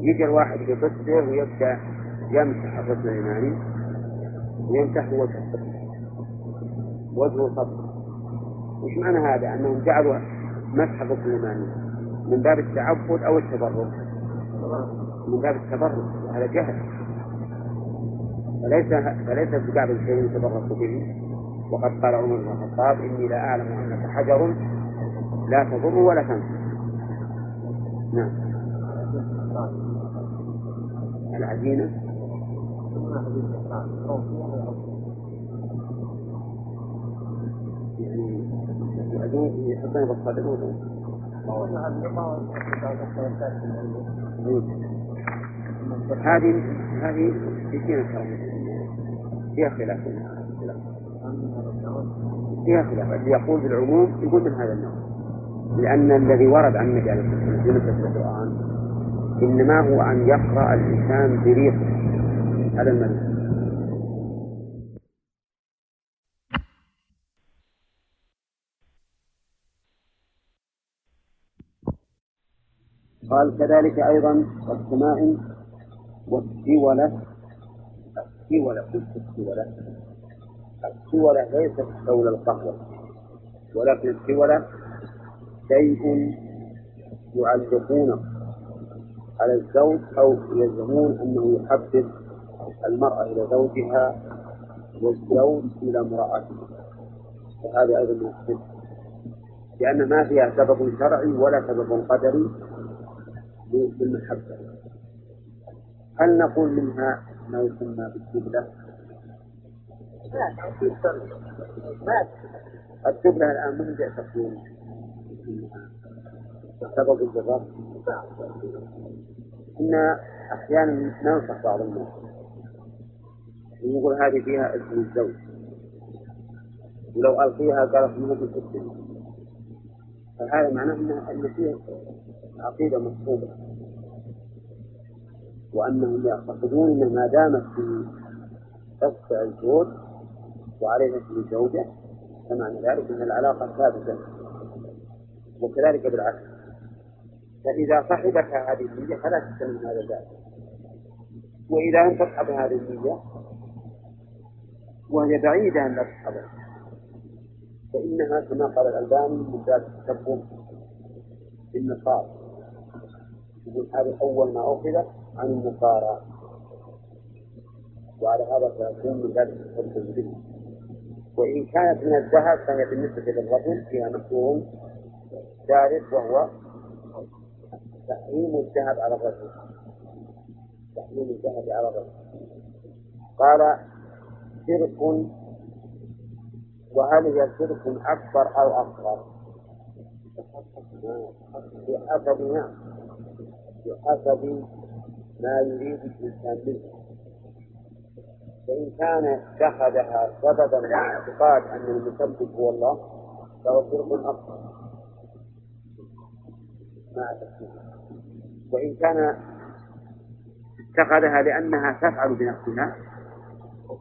يجي الواحد بقصه ويبدأ يمسح الركن اليماني ويمسح وجه وجهه صدره وش معنى هذا؟ أنهم جعلوا مسح الركن اليماني من باب التعبد أو التبرك؟ من باب التبرك وهذا جهل. فليس فليس بكعب شيء يتبرك به. وقد قال عمر بن الخطاب إني لا أعلم أنك حجر لا تضر ولا تنفع. نعم. العجينة. هذه هذه في فيها خلاف. فيها خلاف. اللي يقول بالعموم يقول من هذا النوع. لأن الذي ورد عن النبي عليه الصلاة والسلام في القرآن إنما هو أن يقرأ الإنسان بريقه على المريض قال كذلك أيضا والسماء والسولة السولة كيف السولة؟ السولة ليست حول القهوة. ولكن السولة شيء يعلقونه على الزوج أو يزعمون أنه يحبب المرأة إلى زوجها والزوج إلى امرأته. وهذا أيضا من لأن ما فيها سبب شرعي ولا سبب قدري. بالمحبة. هل نقول منها ما يسمى بالقبلة؟ القبلة الآن من جاء تقول سبب الجواب إن أحيانا ننصح بعض الناس. ونقول هذه فيها اسم الزوج. ولو ألقيها قالت ما في فهذا معناه أن فيه عقيدة مصحوبة وأنهم يعتقدون أن ما دامت في تقطع الزوج وعليها اسم الزوجة فمعنى ذلك أن العلاقة ثابتة وكذلك بالعكس. فإذا صحبك هذه النية فلا تستلم هذا الباب. وإذا لم تصحب هذه النية وهي بعيدة أن لا تصحبها فإنها كما قال الألباني من باب التكبر بالنصارى يقول هذه أول ما أخذ عن النصارى. وعلى هذا فيكون من ذلك التكبر به وإن كانت من الذهب فهي بالنسبة للرجل فيها مكروه ثالث وهو تحريم الذهب على الرجل. تحريم الذهب على الرجل. قال شرك وهل هي شرك أكبر أو أصغر؟ بحسب نعم بحسب ما يريد الإنسان منه فإن كان اتخذها سببا لاعتقاد أن المسبب هو الله فهو شرك أكبر. تفسير وإن كان اتخذها لأنها تفعل بنفسها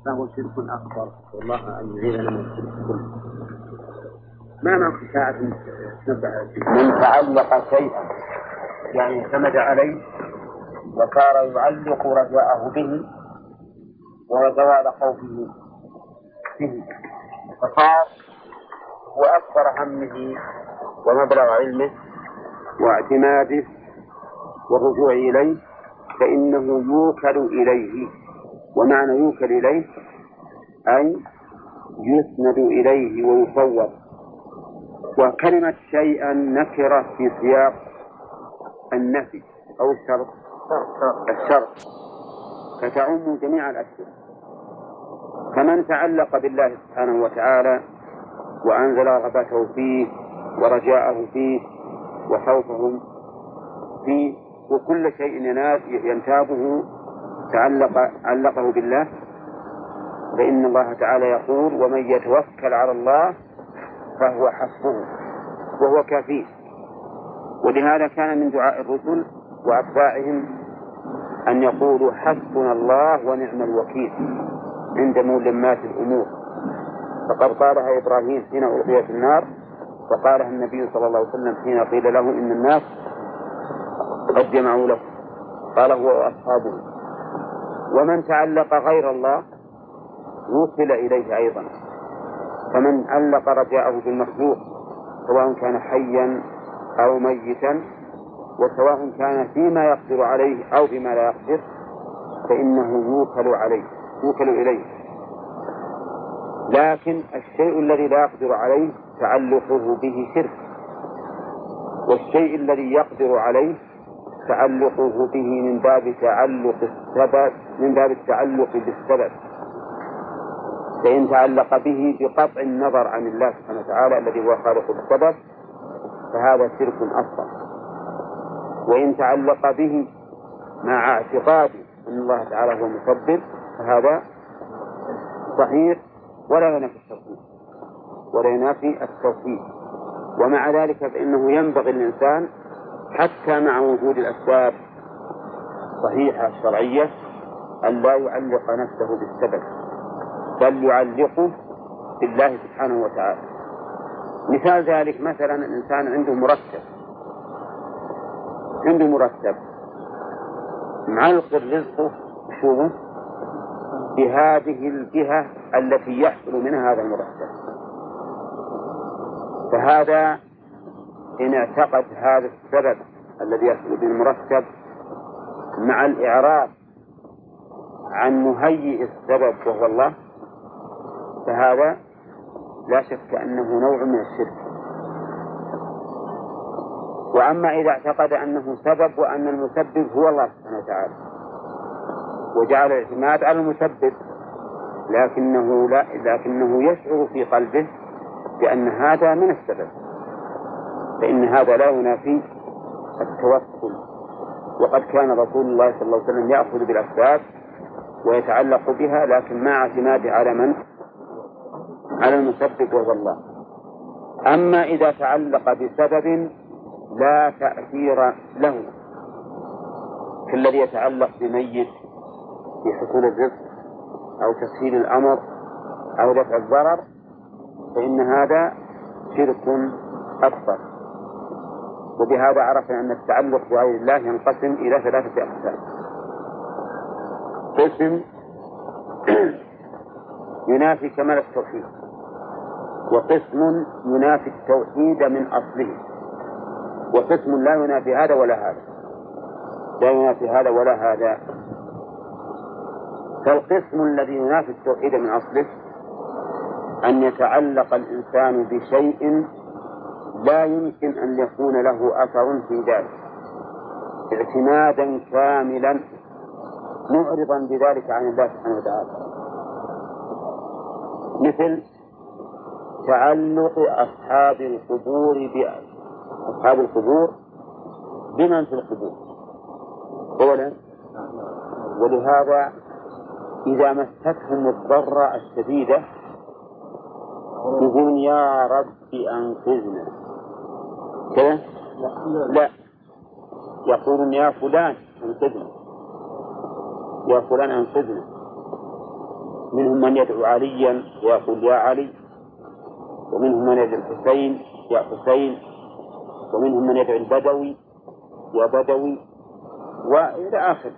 فهو شرك أكبر. والله أن يعيذنا من الشرك. كله ما معنى ساعة من تعلق شيئا يعني اعتمد عليه وصار يعلق رجاءه به وزوال خوفه به. فصار هو أكبر همه ومبلغ علمه واعتماده والرجوع إليه فإنه يوكل إليه. ومعنى يوكل إليه أي يسند إليه ويصور. وكلمة شيئا نكرة في سياق النفي أو الشرط الشرط فتعم جميع الأشياء. فمن تعلق بالله سبحانه وتعالى وأنزل رغبته فيه ورجاءه فيه وخوفه فيه وكل شيء ينتابه تعلق علقه بالله فإن الله تعالى يقول ومن يتوكل على الله فهو حسبه وهو كافيه ولهذا كان من دعاء الرسل وأتباعهم أن يقولوا حسبنا الله ونعم الوكيل عند ملمات الأمور. فقد قالها إبراهيم حين ألقي في النار وقالها النبي صلى الله عليه وسلم حين قيل له إن الناس قد جمعوا له. قال هو وأصحابه ومن تعلق غير الله وصل إليه أيضا. فمن علق رجاءه بالمخلوق سواء كان حيا أو ميتا وسواء كان فيما يقدر عليه أو فيما لا يقدر فإنه يوكل عليه يوكل إليه. لكن الشيء الذي لا يقدر عليه تعلقه به شرك والشيء الذي يقدر عليه تعلقه به من باب تعلق السبب من باب التعلق بالسبب. فإن تعلق به بقطع النظر عن الله سبحانه وتعالى الذي هو خالق السبب فهذا شرك أصغر. وإن تعلق به مع اعتقاده أن الله تعالى هو مسبب فهذا صحيح ولا ينافي التوحيد ولا ينافي التوحيد. ومع ذلك فإنه ينبغي الإنسان حتى مع وجود الأسباب الصحيحة الشرعية أن لا يعلق نفسه بالسبب بل يعلقه بالله سبحانه وتعالى. مثال ذلك مثلا الإنسان عنده مرتب عنده مرتب. معلق رزقه شو؟ بهذه الجهة التي يحصل منها هذا المرتب. فهذا إن اعتقد هذا السبب الذي يحصل به المرتب مع الإعراض عن مهيئ السبب وهو الله فهذا لا شك أنه نوع من الشرك. وأما إذا اعتقد أنه سبب وأن المسبب هو الله سبحانه وتعالى. وجعل الاعتماد على المسبب. لكنه لا لكنه يشعر في قلبه بأن هذا من السبب. فإن هذا لا ينافي التوكل. وقد كان رسول الله صلى الله عليه وسلم يأخذ بالأسباب ويتعلق بها لكن مع اعتماده على من؟ على المسبب وهو الله. أما إذا تعلق بسبب لا تأثير له كالذي يتعلق بميت في حصول الرزق أو تسهيل الأمر أو دفع الضرر فإن هذا شرك أكبر. وبهذا عرفنا أن التعلق بغير الله ينقسم إلى ثلاثة أقسام. قسم ينافي كمال التوحيد وقسم ينافي التوحيد من أصله. وقسم لا ينافي هذا ولا هذا. لا ينافي هذا ولا هذا. فالقسم الذي ينافي التوحيد من أصله أن يتعلق الإنسان بشيء لا يمكن أن يكون له أثر في ذلك. اعتمادا كاملا معرضا بذلك عن الله سبحانه وتعالى. مثل تعلق أصحاب القبور أصحاب القبور بمن في القبور. أولا ولهذا إذا مستهم الضرة الشديدة يقولون يا رب أنقذنا. كذا؟ لا. يقولون يا فلان أنقذنا. يا فلان أنقذنا. منهم من يدعو عليا ويقول يا علي. ومنهم من يدعو الحسين يا حسين. ومنهم من يدعو البدوي يا بدوي وإلى آخر.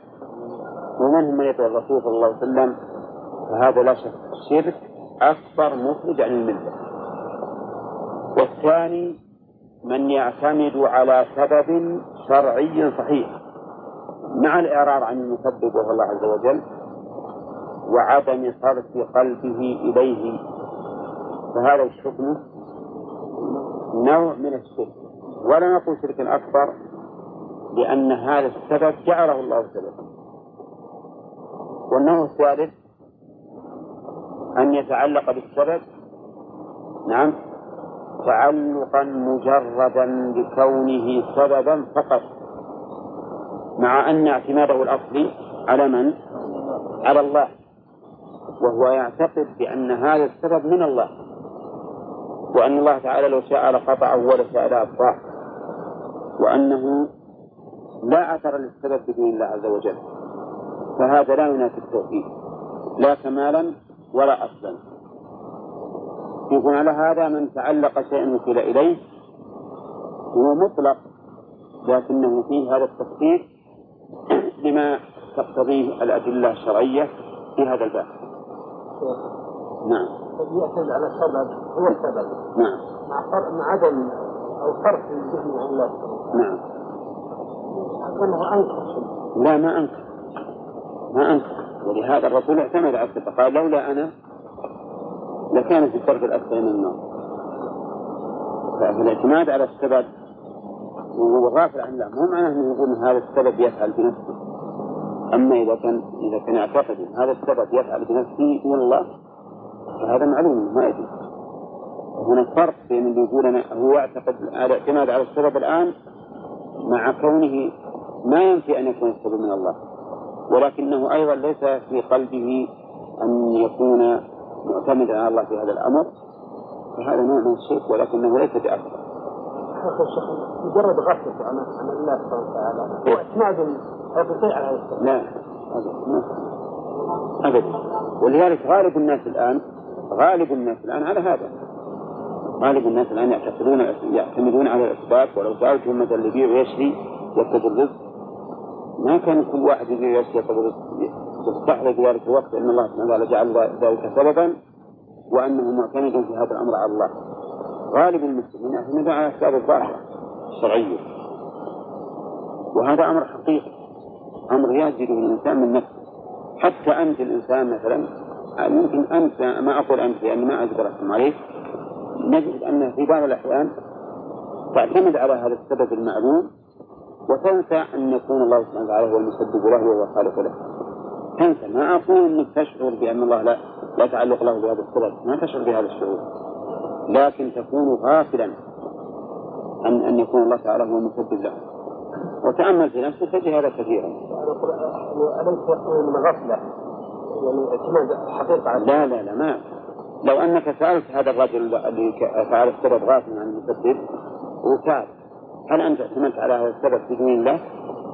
ومنهم من يدعو الرسول صلى الله عليه وسلم فهذا لا شك شرك أكبر مخرج عن الملة. والثاني من يعتمد على سبب شرعي صحيح مع الإعراض عن المسبب وهو الله عز وجل وعدم صرف قلبه إليه. فهذا حكمه نوع من الشرك. ولا نقول شرك أكبر لأن هذا السبب جعله الله سببا والنوع الثالث أن يتعلق بالسبب نعم تعلقا مجردا بكونه سببا فقط مع أن اعتماده الأصلي على من؟ على الله وهو يعتقد بأن هذا السبب من الله وأن الله تعالى لو شاء لقطعه ولشاء لأبقاه وأنه لا أثر للسبب بدون الله عز وجل. فهذا لا ينافي التوحيد. لا كمالا ولا أصلا. يكون على هذا من تعلق شيئا وكل إليه. هو مطلق لكنه فيه هذا التخصيص لما تقتضيه الأدلة الشرعية في هذا الباب. نعم. يعتمد على السبب هو السبب. نعم. مع عدم أو صرف الذهن عن الله. نعم. أنه أنكر لا ما أنكر. ما أنكر. ولهذا الرسول اعتمد على السبب قال لولا أنا لكان في الدرب الأسفل من النار فالاعتماد على السبب وهو غافل عن الله مو معناه إنه يقول هذا السبب يفعل بنفسه. أما إذا كان إذا كان يعتقد هذا السبب يفعل بنفسه دون الله فهذا معلوم ما يجوز هناك فرق بين اللي يقول أنا هو يعتقد الاعتماد على السبب الآن مع كونه ما ينفي أن يكون السبب من الله ولكنه أيضا ليس في قلبه أن يكون معتمدا على الله في هذا الأمر فهذا نوع من الشرك ولكنه ليس بأكبر مجرد غفلة عن عن الله سبحانه وتعالى هو اعتماد هذا شيء على هذا لا أبدا. ولذلك غالب الناس الآن غالب الناس الآن على هذا. غالب الناس الآن يعتقدون يعتمدون على الأسباب ولو سألتهم مثلا يبيع ويشري يطلب الرزق. ما كان كل واحد يبيع ويشري يطلب الرزق. يستحضر في ذلك الوقت أن الله سبحانه وتعالى جعل ذلك سببا وأنه معتمد في هذا الأمر على الله. غالب المسلمين يعتمدون على الأسباب الظاهرة الشرعية. وهذا أمر حقيقي. أمر يجده الإنسان من نفسه. حتى أنت الإنسان مثلا يمكن أنت ما أقول أنت لأن ما أقدر أحكم عليك. نجد أن في بعض الأحيان تعتمد على هذا السبب المعلوم وتنسى أن يكون الله سبحانه وتعالى هو المسبب له وهو الخالق له. تنسى ما أقول أنك تشعر بأن الله لا لا تعلق له بهذا السبب. ما تشعر بهذا الشعور. لكن تكون غافلا أن أن يكون الله تعالى هو المسبب له. وتأمل في نفسك تجد هذا كثيرا. أليس من غفلة؟ يعني اعتماد حقيقة لا لا لا ما لو أنك سألت هذا الرجل اللي فعل السبب غافلا عن المسبب وتاب هل أنت اعتمدت على هذا السبب بدون الله؟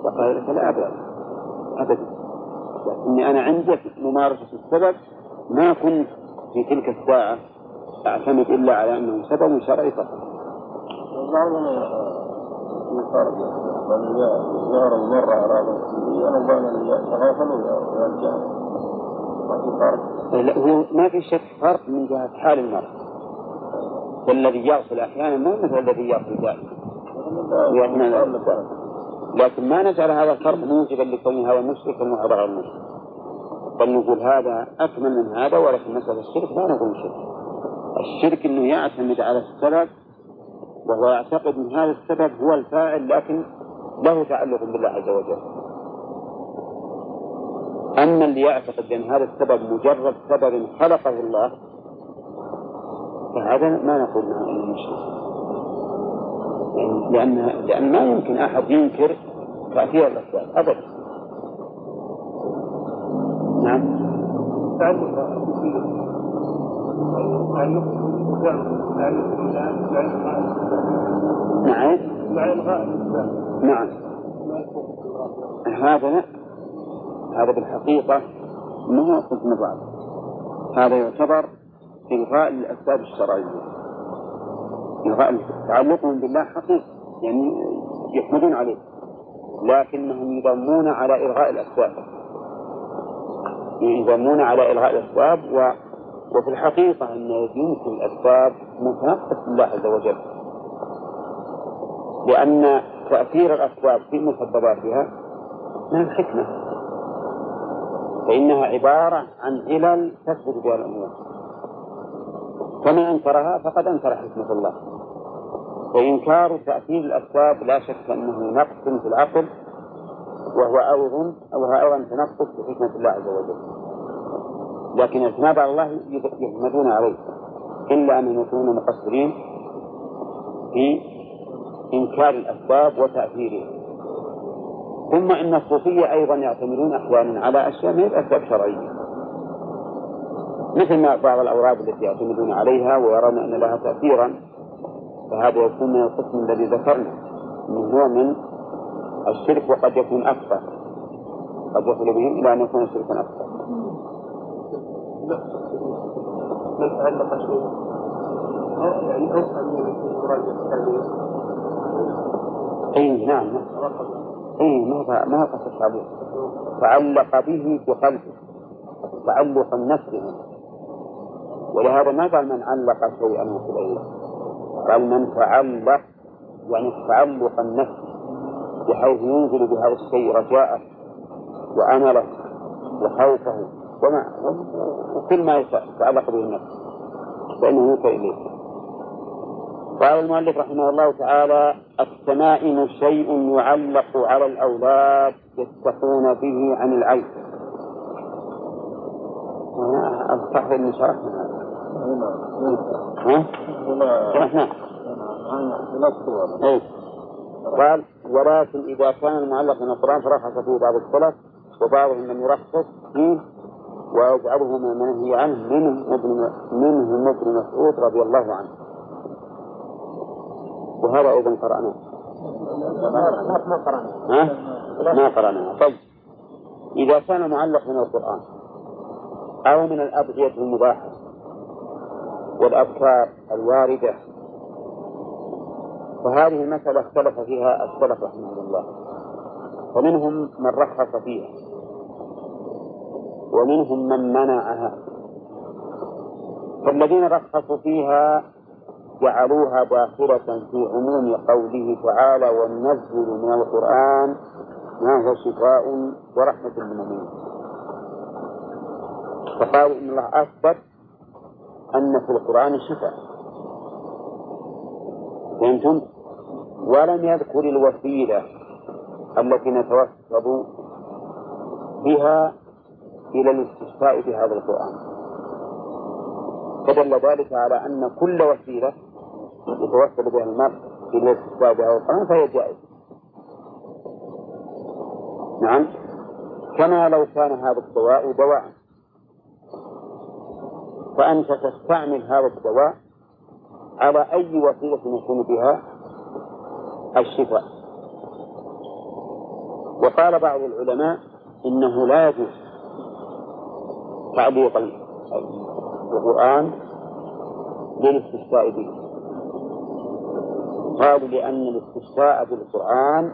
فقال لك لا أبدا. أبدا. لكني أنا عندي ممارسة السبب ما كنت في تلك الساعة أعتمد إلا على أنه سبب شرعي فقط. يقارب من يعرض مرة على أنا ظن يتغافل ويرجع هو ما في شك فرق من جهة حال المرء فالذي يغسل أحيانا مو مثل الذي يغسل دائما. لكن ما نجعل هذا الفرق موجبا لكون هذا مشرك وهذا غير مشرك. بل نقول هذا أكمل من هذا ولكن مسألة الشرك لا نقول شرك. الشرك أنه يعتمد على السبب وهو يعتقد أن هذا السبب هو الفاعل لكن له تعلق بالله عز وجل. أما اللي يعتقد بأن هذا السبب مجرد سبب خلقه الله فهذا ما نقول إنه مشرك يعني لأن لأن ما يمكن أحد ينكر تأثير الأسباب أبدا. نعم. تعلق نعم. مع الإسلام نعم. هذا هذا بالحقيقة ما هو حكم بعض هذا يعتبر إلغاء الأسباب الشرعية. إلغاء تعلقهم بالله حقيقي يعني يحمدون عليه لكنهم يضمون على إلغاء الأسباب. يضمون على إلغاء الأسباب و وفي الحقيقة أن يمكن الأسباب متنقص بالله عز وجل. لأن تأثير الأسباب في مسبباتها من الحكمة. فإنها عبارة عن علل تثبت بها الأمور. فمن أنكرها فقد أنكر حكمة الله. وإنكار تأثير الأسباب لا شك أنه نقص في العقل وهو أيضا أو أيضا تنقص في حكمة الله عز وجل. لكن الاعتماد على الله يحمدون عليه إلا أن يكونوا مقصرين في إنكار الأسباب وتأثيرها. ثم إن الصوفية أيضا يعتمدون أحيانا على أشياء من الأسباب شرعية. مثل ما بعض الأوراد التي يعتمدون عليها ويرون أن لها تأثيرا فهذا يكون من القسم الذي ذكرنا أنه هو من الشرك وقد يكون أكثر. قد يصل بهم إلى أن يكون شركا أكثر. من تعلق يعني أوسع من الثانية أي نعم. اي ما ما قصد التعليق تعلق به بقلبه تعلق النفس. به ولهذا ما قال من علق شيئا وكذا قال من تعلق يعني تعلق النفس بحيث ينزل بهذا الشيء رجاءه وامله وخوفه وما وكل ما يتعلق به النفس. فانه يوكل إليه. قال المؤلف رحمه الله تعالى التمائم شيء يعلق على الأولاد يتقون به عن العيب هنا أصح اللي شرحنا؟ شرحنا إيه. قال ولكن إذا كان المعلق من القرآن فرخص فيه بعض السلف وبعضهم لم يرخص فيه ويجعله من المنهي عنه منهم ابن منهم ابن مسعود رضي الله عنه وهذا أيضا قرأناه ما قرأنا؟ ها؟ ما قرأناه طيب إذا كان معلق من القرآن أو من الأدعية المباحة والأذكار الواردة فهذه المسألة اختلف فيها السلف رحمه الله. فمنهم من رخص فيها ومنهم من منعها. فالذين رخصوا فيها جعلوها داخلة في عموم قوله تعالى وننزل من القرآن. ما هو شفاء ورحمة للمؤمنين فقالوا إن الله أثبت أن في القرآن شفاء. فهمتم؟ ولم يذكر الوسيلة التي نتوسل بها إلى الاستشفاء بهذا القرآن. فدل ذلك على أن كل وسيلة يتوسل بها المرء إلى الاستشفاء بهذا القرآن فهي جائزة نعم. كما لو كان هذا الدواء دواء. فأنت تستعمل هذا الدواء على أي وسيلة يكون بها؟ الشفاء. وقال بعض العلماء إنه لا يجوز تعليق القرآن للاستشفاء به. قالوا لأن الاستشفاء بالقرآن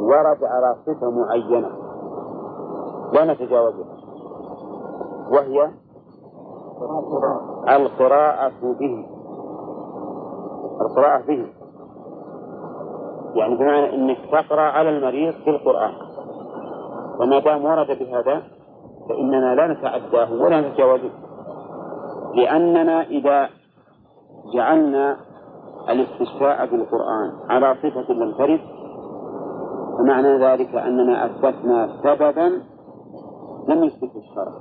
ورد على صفة معينة لا نتجاوزها وهي القراءة به القراءة به يعني بمعنى أنك تقرأ على المريض بالقرآن وما دام ورد بهذا فإننا لا نتعداه ولا نتجاوزه لأننا إذا جعلنا الاستشفاء بالقرآن على صفة ترد فمعنى ذلك أننا أثبتنا سببا لم يثبت الشرع.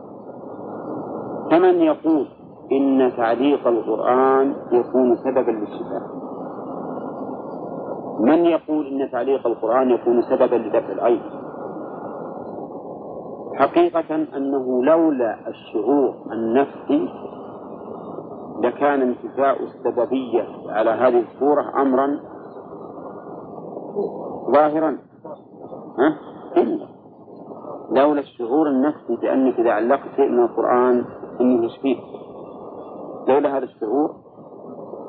فمن يقول إن تعليق القرآن يكون سببا للشفاء؟ من يقول إن تعليق القرآن يكون سببا لدفع العين حقيقة أنه لولا الشعور النفسي لكان انتفاء السببية على هذه الصورة أمرا ظاهرا. ها؟ إلا. لولا الشعور النفسي بأنك إذا علقت شيء من القرآن أنه يشفيك. لولا هذا الشعور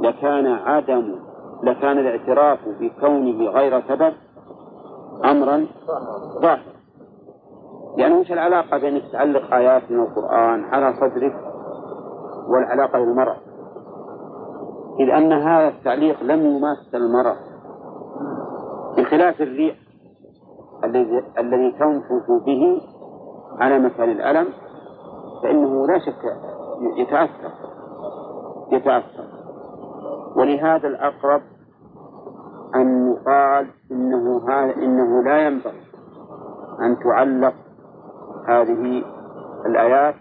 لكان عدم لكان الاعتراف بكونه غير سبب أمرا ظاهرا. يعني وش العلاقة بأنك تعلق آيات من القرآن على صدرك؟ والعلاقة بالمرض إذ أن هذا التعليق لم يماس المرض بخلاف الريح الذي تنفث به على مكان الألم فإنه لا شك يتأثر. يتأثر. ولهذا الأقرب أن يقال إنه هذا إنه لا ينبغي أن تعلق هذه الآيات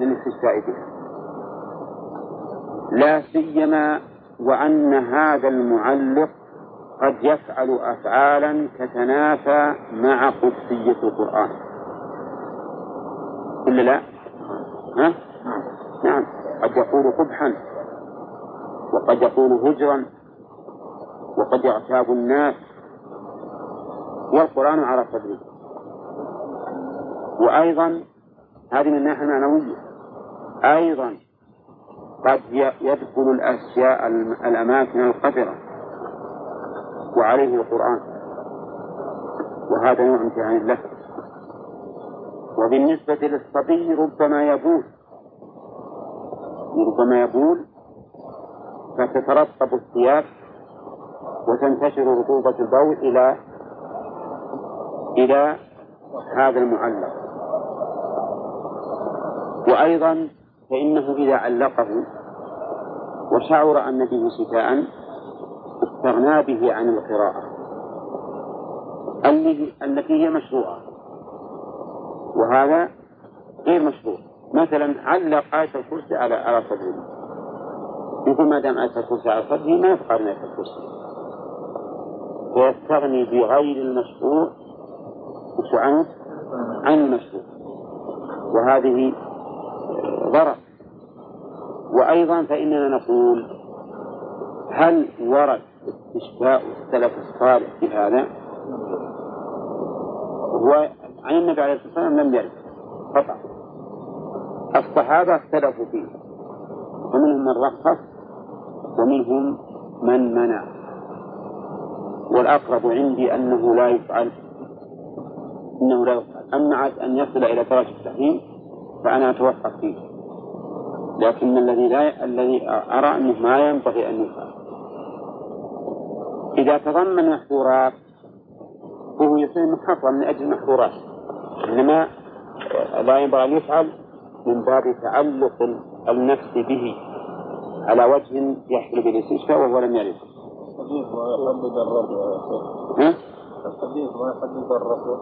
للاستشفاء بها. لا سيما وأن هذا المعلق قد يفعل أفعالا تتنافى مع قدسية القرآن إلا لا؟ ها؟ نعم قد يقول قبحا وقد يقول هجرا وقد يغتاب الناس والقرآن على صدره وأيضا هذه من الناحية المعنوية أيضا قد يدخل الأشياء الأماكن القذرة وعليه القرآن. وهذا نوع امتحان له وبالنسبة للصبي ربما يبول. ربما يبول فتترطب الثياب وتنتشر رطوبة البول إلى إلى هذا المعلق. وأيضا فإنه إذا علقه وشعر أن به شتاء استغنى به عن القراءة. التي هي مشروعة. وهذا غير مشروع. مثلا علق آية الكرسي على على صدره. يقول ما دام آية الكرسي على صدره ما يفقه من آية الكرسي. ويستغني بغير المشروع وش؟ عن المشروع. وهذه ضرر. وأيضا فإننا نقول هل ورد استشفاء السلف الصالح في هذا؟ هو عن النبي عليه الصلاة والسلام لم يرد قطع الصحابة اختلفوا فيه ومنهم من رخص ومنهم من منع. والأقرب عندي أنه لا يفعل أنه لا يفعل. أما عاد أن يصل إلى درجة التحريم فأنا أتوقف فيه. لكن الذي لا الذي أرى أنه ما ينبغي أن يفعل. إذا تضمن محظورات فهو يصير محرم من أجل المحظورات إنما لا ينبغي أن يفعل من باب تعلق النفس به على وجه يحصل به الاستشفاء وهو لم يرد. الحديث ما يحدد الرفع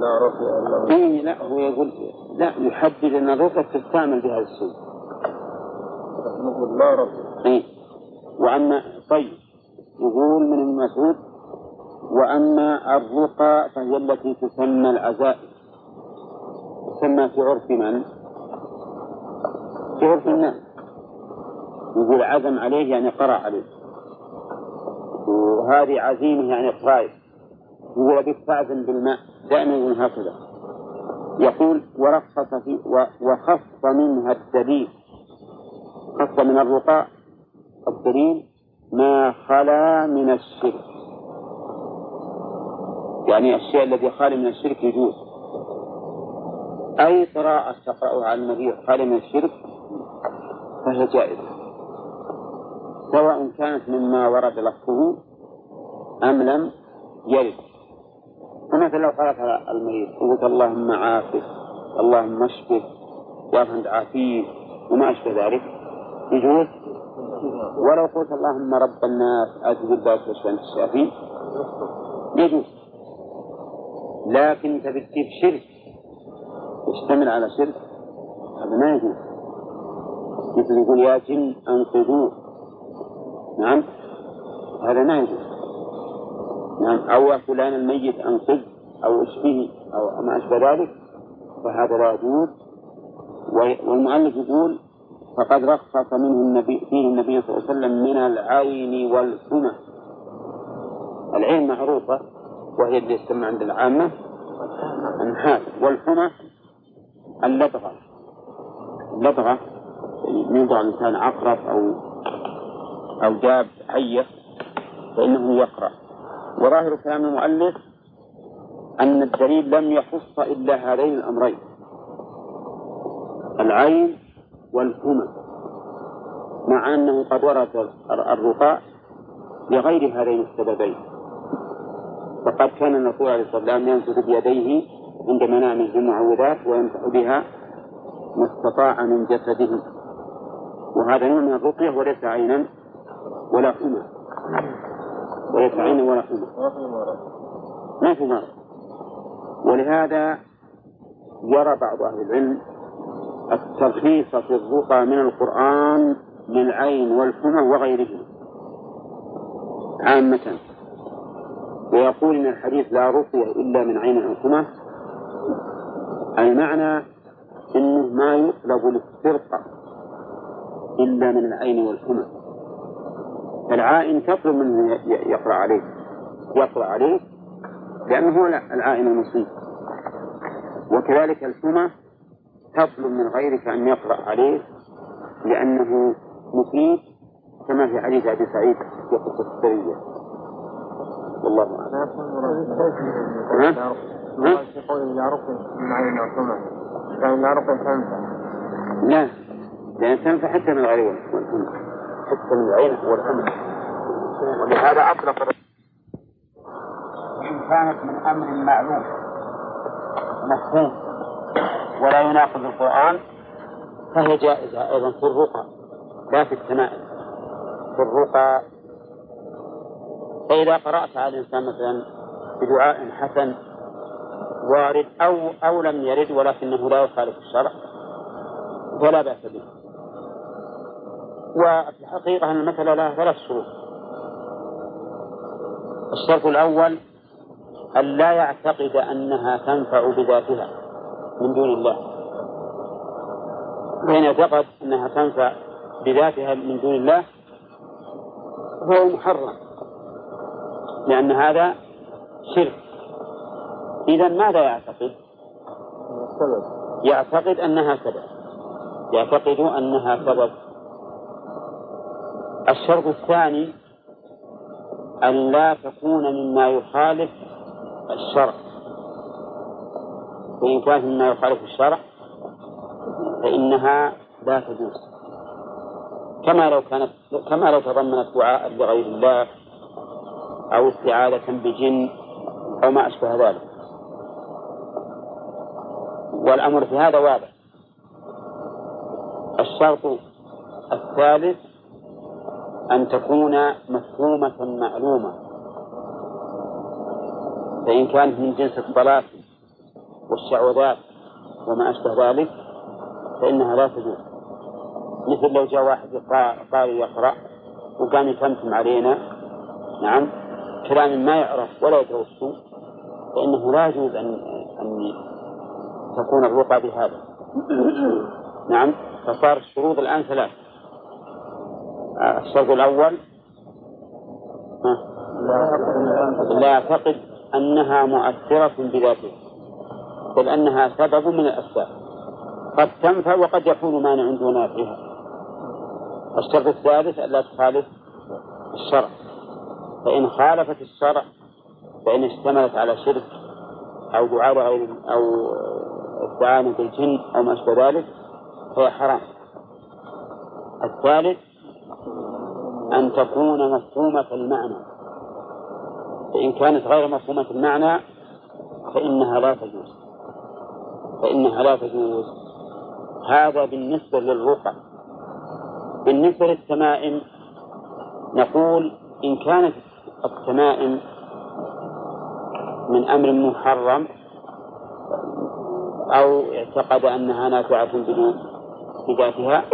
لا رفع إلا إيه لا هو يقول لا يحدد أن الرقى تستعمل بهذا السوء. نقول لا رفع. إيه. وأما طيب يقول من ابن مسعود وأما الرقى فهي التي تسمى العزائم. تسمى في عرف من؟ في عرف الناس. يقول عزم عليه يعني قرأ عليه. وهذه عزيمة يعني قرائب يقول بك تعزم بالماء دائما يقول هكذا. يقول ورخص في وخص منها الدليل. خص من الرقاء الدليل ما خلا من الشرك. يعني الشيء الذي خالي من الشرك يجوز. أي قراءة تقرأها على المريض خالي من الشرك فهي جائزة. سواء كانت مما ورد لفظه أم لم يرد. فمثلا لو على المريض قلت اللهم عافه اللهم اشفه وافند عافيه وما أشبه ذلك. يجوز؟ ولو قلت اللهم رب الناس أجب الباس واشفى أنت الشافي. يجوز. لكن تجيب شرك يشتمل على شرك هذا ما يجوز. مثل يقول يا جن أنقذوه. نعم؟ هذا ما يجوز. نعم. أو فلان الميت أنقذ أو اشفه أو ما أشبه ذلك. فهذا لا يجوز والمؤلف يقول فقد رخص منه النبي فيه النبي صلى الله عليه وسلم من العين والحمى العين معروفة وهي اللي يسمى عند العامة النحاس والحمى اللدغة اللدغة يوضع الإنسان عقرب أو أو داب حية فإنه يقرأ. وظاهر كلام المؤلف أن الدليل لم يخص إلا هذين الأمرين. العين والحمى مع أنه قد ورد الرقاء لغير هذين السببين. فقد كان الرسول عليه الصلاة والسلام ينفذ بيديه عند منامه المعوذات ويمسح بها ما استطاع من جسده. وهذا نوع من الرقية وليس عينا ولا حمى ولا حمى ما في مرض ولهذا يرى بعض أهل العلم الترخيص في الرقى من القرآن للعين والحمى وغيرهما عامة. ويقول إن الحديث لا رقية إلا من عين أو حمى المعنى إنه ما يطلب للسرقة إلا من العين والحمى العائن تطلب منه يقرأ عليه. يقرأ عليه لأنه هو العائن المصيب. وكذلك الحمى تطلب من غيرك أن يقرأ عليه لأنه مفيد كما في حديث أبي سعيد في قصة السرية. والله أعلم. ها؟ يقول لا رقي من عين الحمى يعني لا تنفع لا. لأن تنفع حتى من العين والحمى حتى من العين والحمى ولهذا أطلق إن كانت من أمر معلوم مفهوم ولا يناقض القرآن فهي جائزة أيضا في الرقى لا في التمائم في الرقى فإذا قرأت على الإنسان مثلا بدعاء حسن وارد أو أو لم يرد ولكنه لا يخالف الشرع فلا بأس به. وفي الحقيقة أن المسألة لها ثلاث شروط. الشرط الأول أن لا يعتقد أنها تنفع بذاتها من دون الله. فإن اعتقد أنها تنفع بذاتها من دون الله فهو محرم. لأن هذا شرك. إذا ماذا يعتقد؟ يعتقد أنها سبب. يعتقد أنها سبب. الشرط الثاني أن لا تكون مما يخالف الشرع. وإن كانت مما يخالف الشرع فإنها لا تجوز. كما لو كانت كما لو تضمنت دعاء لغير الله أو استعاذة بجن أو ما أشبه ذلك. والأمر في هذا واضح. الشرط الثالث أن تكون مفهومة معلومة. فإن كانت من جنس الطلاسم والشعوذات وما أشبه ذلك فإنها لا تجوز. مثل لو جاء واحد قارئ يقرأ وقام يتمتم علينا نعم كلام ما يعرف ولا يدري فإنه لا يجوز أن أن تكون الرقى بهذا. نعم فصار الشروط الآن ثلاث الشرط الأول. لا يعتقد أنها مؤثرة بذاتها بل أنها سبب من الأسباب. قد تنفع وقد يكون مانع دون نافعها الشرط الثالث ألا تخالف الشرع. فإن خالفت الشرع فإن اشتملت على شرك أو دعاء غير أو استعانة بالجن أو ما أشبه ذلك فهي حرام. الثالث أن تكون مفهومة المعنى. فإن كانت غير مفهومة المعنى فإنها لا تجوز. فإنها لا تجوز. هذا بالنسبة للرقى. بالنسبة للتمائم نقول إن كانت التمائم من أمر محرم أو اعتقد أنها نافعة بدون بذاتها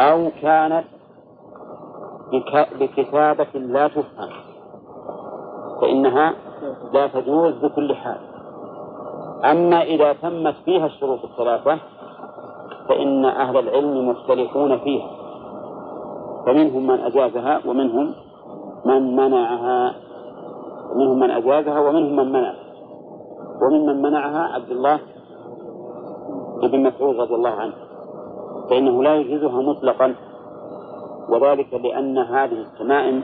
أو كانت بكتابة لا تفهم فإنها لا تجوز بكل حال. أما إذا تمت فيها الشروط الثلاثة فإن أهل العلم مختلفون فيها فمنهم من أجازها ومنهم من منعها ومنهم من أجازها ومنهم من منع وممن منعها عبد الله بن مسعود رضي الله عنه فإنه لا يجوزها مطلقا. وذلك لأن هذه التمائم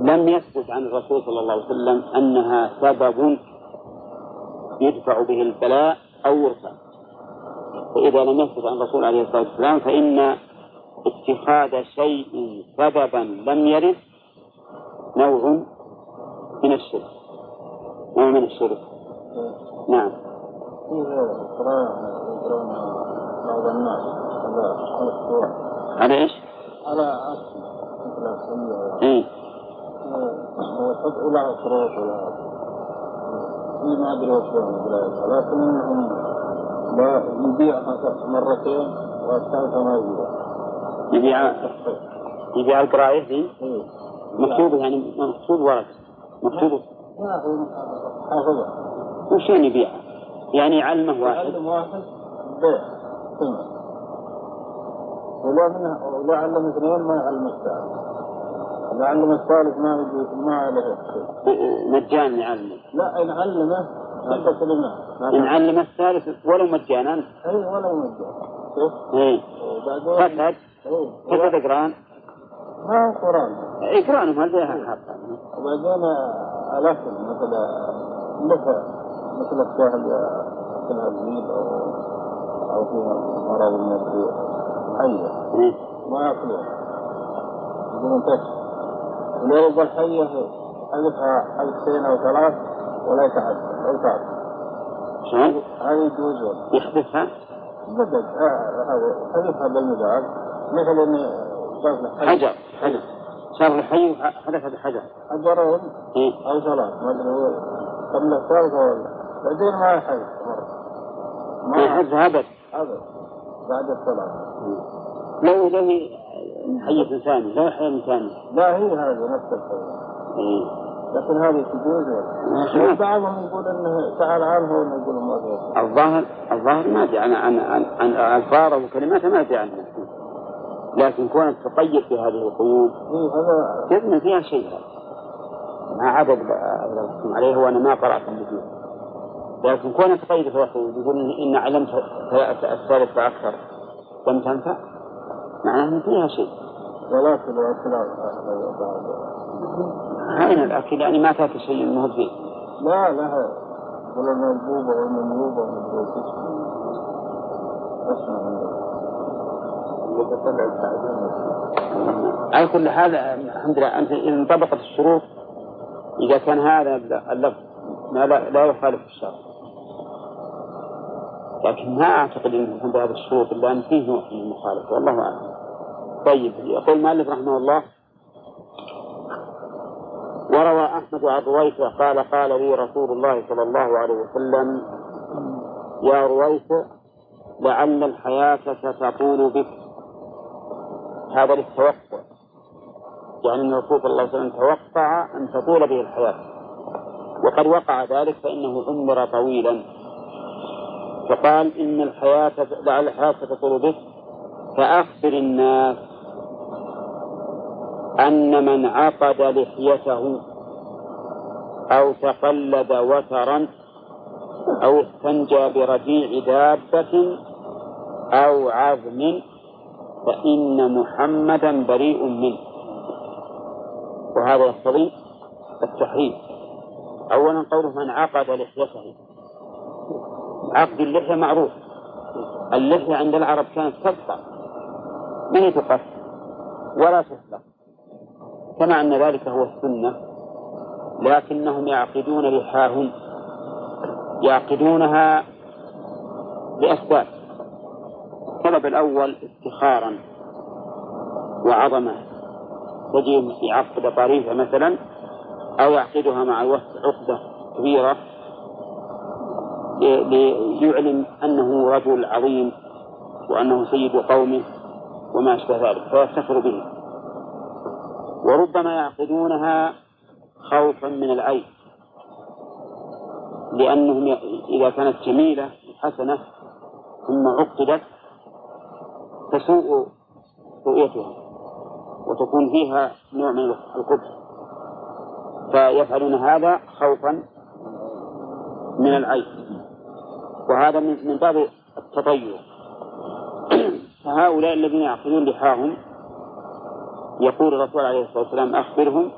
لم يثبت عن الرسول صلى الله عليه وسلم أنها سبب يدفع به البلاء أو يرفع فإذا لم يثبت عن الرسول عليه الصلاة والسلام فإن اتخاذ شيء سببا لم يرد نوع من الشرك. ما من الشرك. نعم. بعض الناس على إيش؟ على إيه. ويحط إلى شروط ولا ما أدري وش لهم لكن إنهم لا يبيع مرتين والثالثة ما يبيع. يبيع يبيع القراية دي إيه. مكتوبة يعني مكتوب ورق مكتوب. حافظة. وشين يبيع؟ يعني يعلمه واحد. يعلم واحد بيع. ولو منها ولو علم اثنين ما يعلم الثالث. إذا علم الثالث ما يجي ما عليه. شيء مجانا يعلمه. لا إن علمه كلمات إن علم الثالث ولو مجانا. اي ولا مجال شوف. إيه. وبعدين فسد إيه. فسد قران ما هو قرآن؟ إقرانهم هذا حاطة وبعدين الأكل مثل مثل مثل السهل مثل الزيب أو أو فيها مرض المدري حية. ما يأكلون يقولون ولو يبقى الحية حذفها حذفتين أو ثلاث. ولا يتعدى لا يتعدى شلون؟ هذا يجوز ولا يحدثها بدل آه، حذفها بالمزاج مثل له حجر. حجر. صار له حي وحدث هذا حجر حجرين إيه. أو ثلاث. ما أدري هو. قبل الثالثة ولا بعدين ما يحذف ما يحدثها أبد هذا. بعد الثلاث لو لو حية ثاني لو حية ثاني لا هي هذه نفس الحية إيه. لكن هذه تجوز بعضهم يقول إنه تعال عنه ونقول ما في الظاهر الظاهر ما أدري. عن عن عن, عن ألفاظه وكلماته ما أدري عنها. لكن كونك تقيد بهذه القيود إيه هذا يبنى فيها شيء. مع عدد عليه وأنا ما قرأت فيه لكن كون تقيد في القيود يقول إن- ان علمت الثالث فأكثر. لم تنفع معناه إن فيها شيء. ولكن هاين الأكل يعني ما فات شيء انه فيه لا لا. ولا المنبوبة والمنيوبة على كل حال الحمد لله أنت إذا انطبقت الشروط إذا كان هذا اللفظ ما لا, لا يخالف الشرع. لكن ما أعتقد إنه عند هذه الشروط إلا أن فيه نوع من المخالفة والله أعلم. طيب يقول المؤلف رحمه الله وروى أحمد عن رويثه قال قال لي رسول الله صلى الله عليه وسلم يا رويث لعل الحياة ستطول بك. هذا للتوقع. يعني أن الرسول صلى الله عليه وسلم توقع أن تطول به الحياة. وقد وقع ذلك فإنه عمر طويلا. فقال إن الحياة لعل الحياة ستطول بك فأخبر الناس أن من عقد لحيته أو تقلد وترا أو استنجى برجيع دابة أو عظم فإن محمدا بريء منه. وهذا يقتضي التحريم. أولا قوله من عقد لحيته. عقد اللحية معروف. اللحية عند العرب كانت تبقى ما هي تقص ولا تحلق كما أن ذلك هو السنة. لكنهم يعقدون لحاهم. يعقدونها لأسباب السبب الأول افتخارا وعظمة. تجد يعقد طريفة مثلا أو يعقدها مع الوفد عقدة كبيرة. ليعلن أنه رجل عظيم وأنه سيد قومه وما أشبه ذلك فيفتخر به. وربما يعقدونها خوفا من العيب لأنهم إذا كانت جميلة حسنة ثم عقدت تسوء رؤيتها وتكون فيها نوع من القبح. فيفعلون هذا خوفا من العيب وهذا من من باب التطير فهؤلاء الذين يعقدون لحاهم يقول الرسول عليه الصلاة والسلام أخبرهم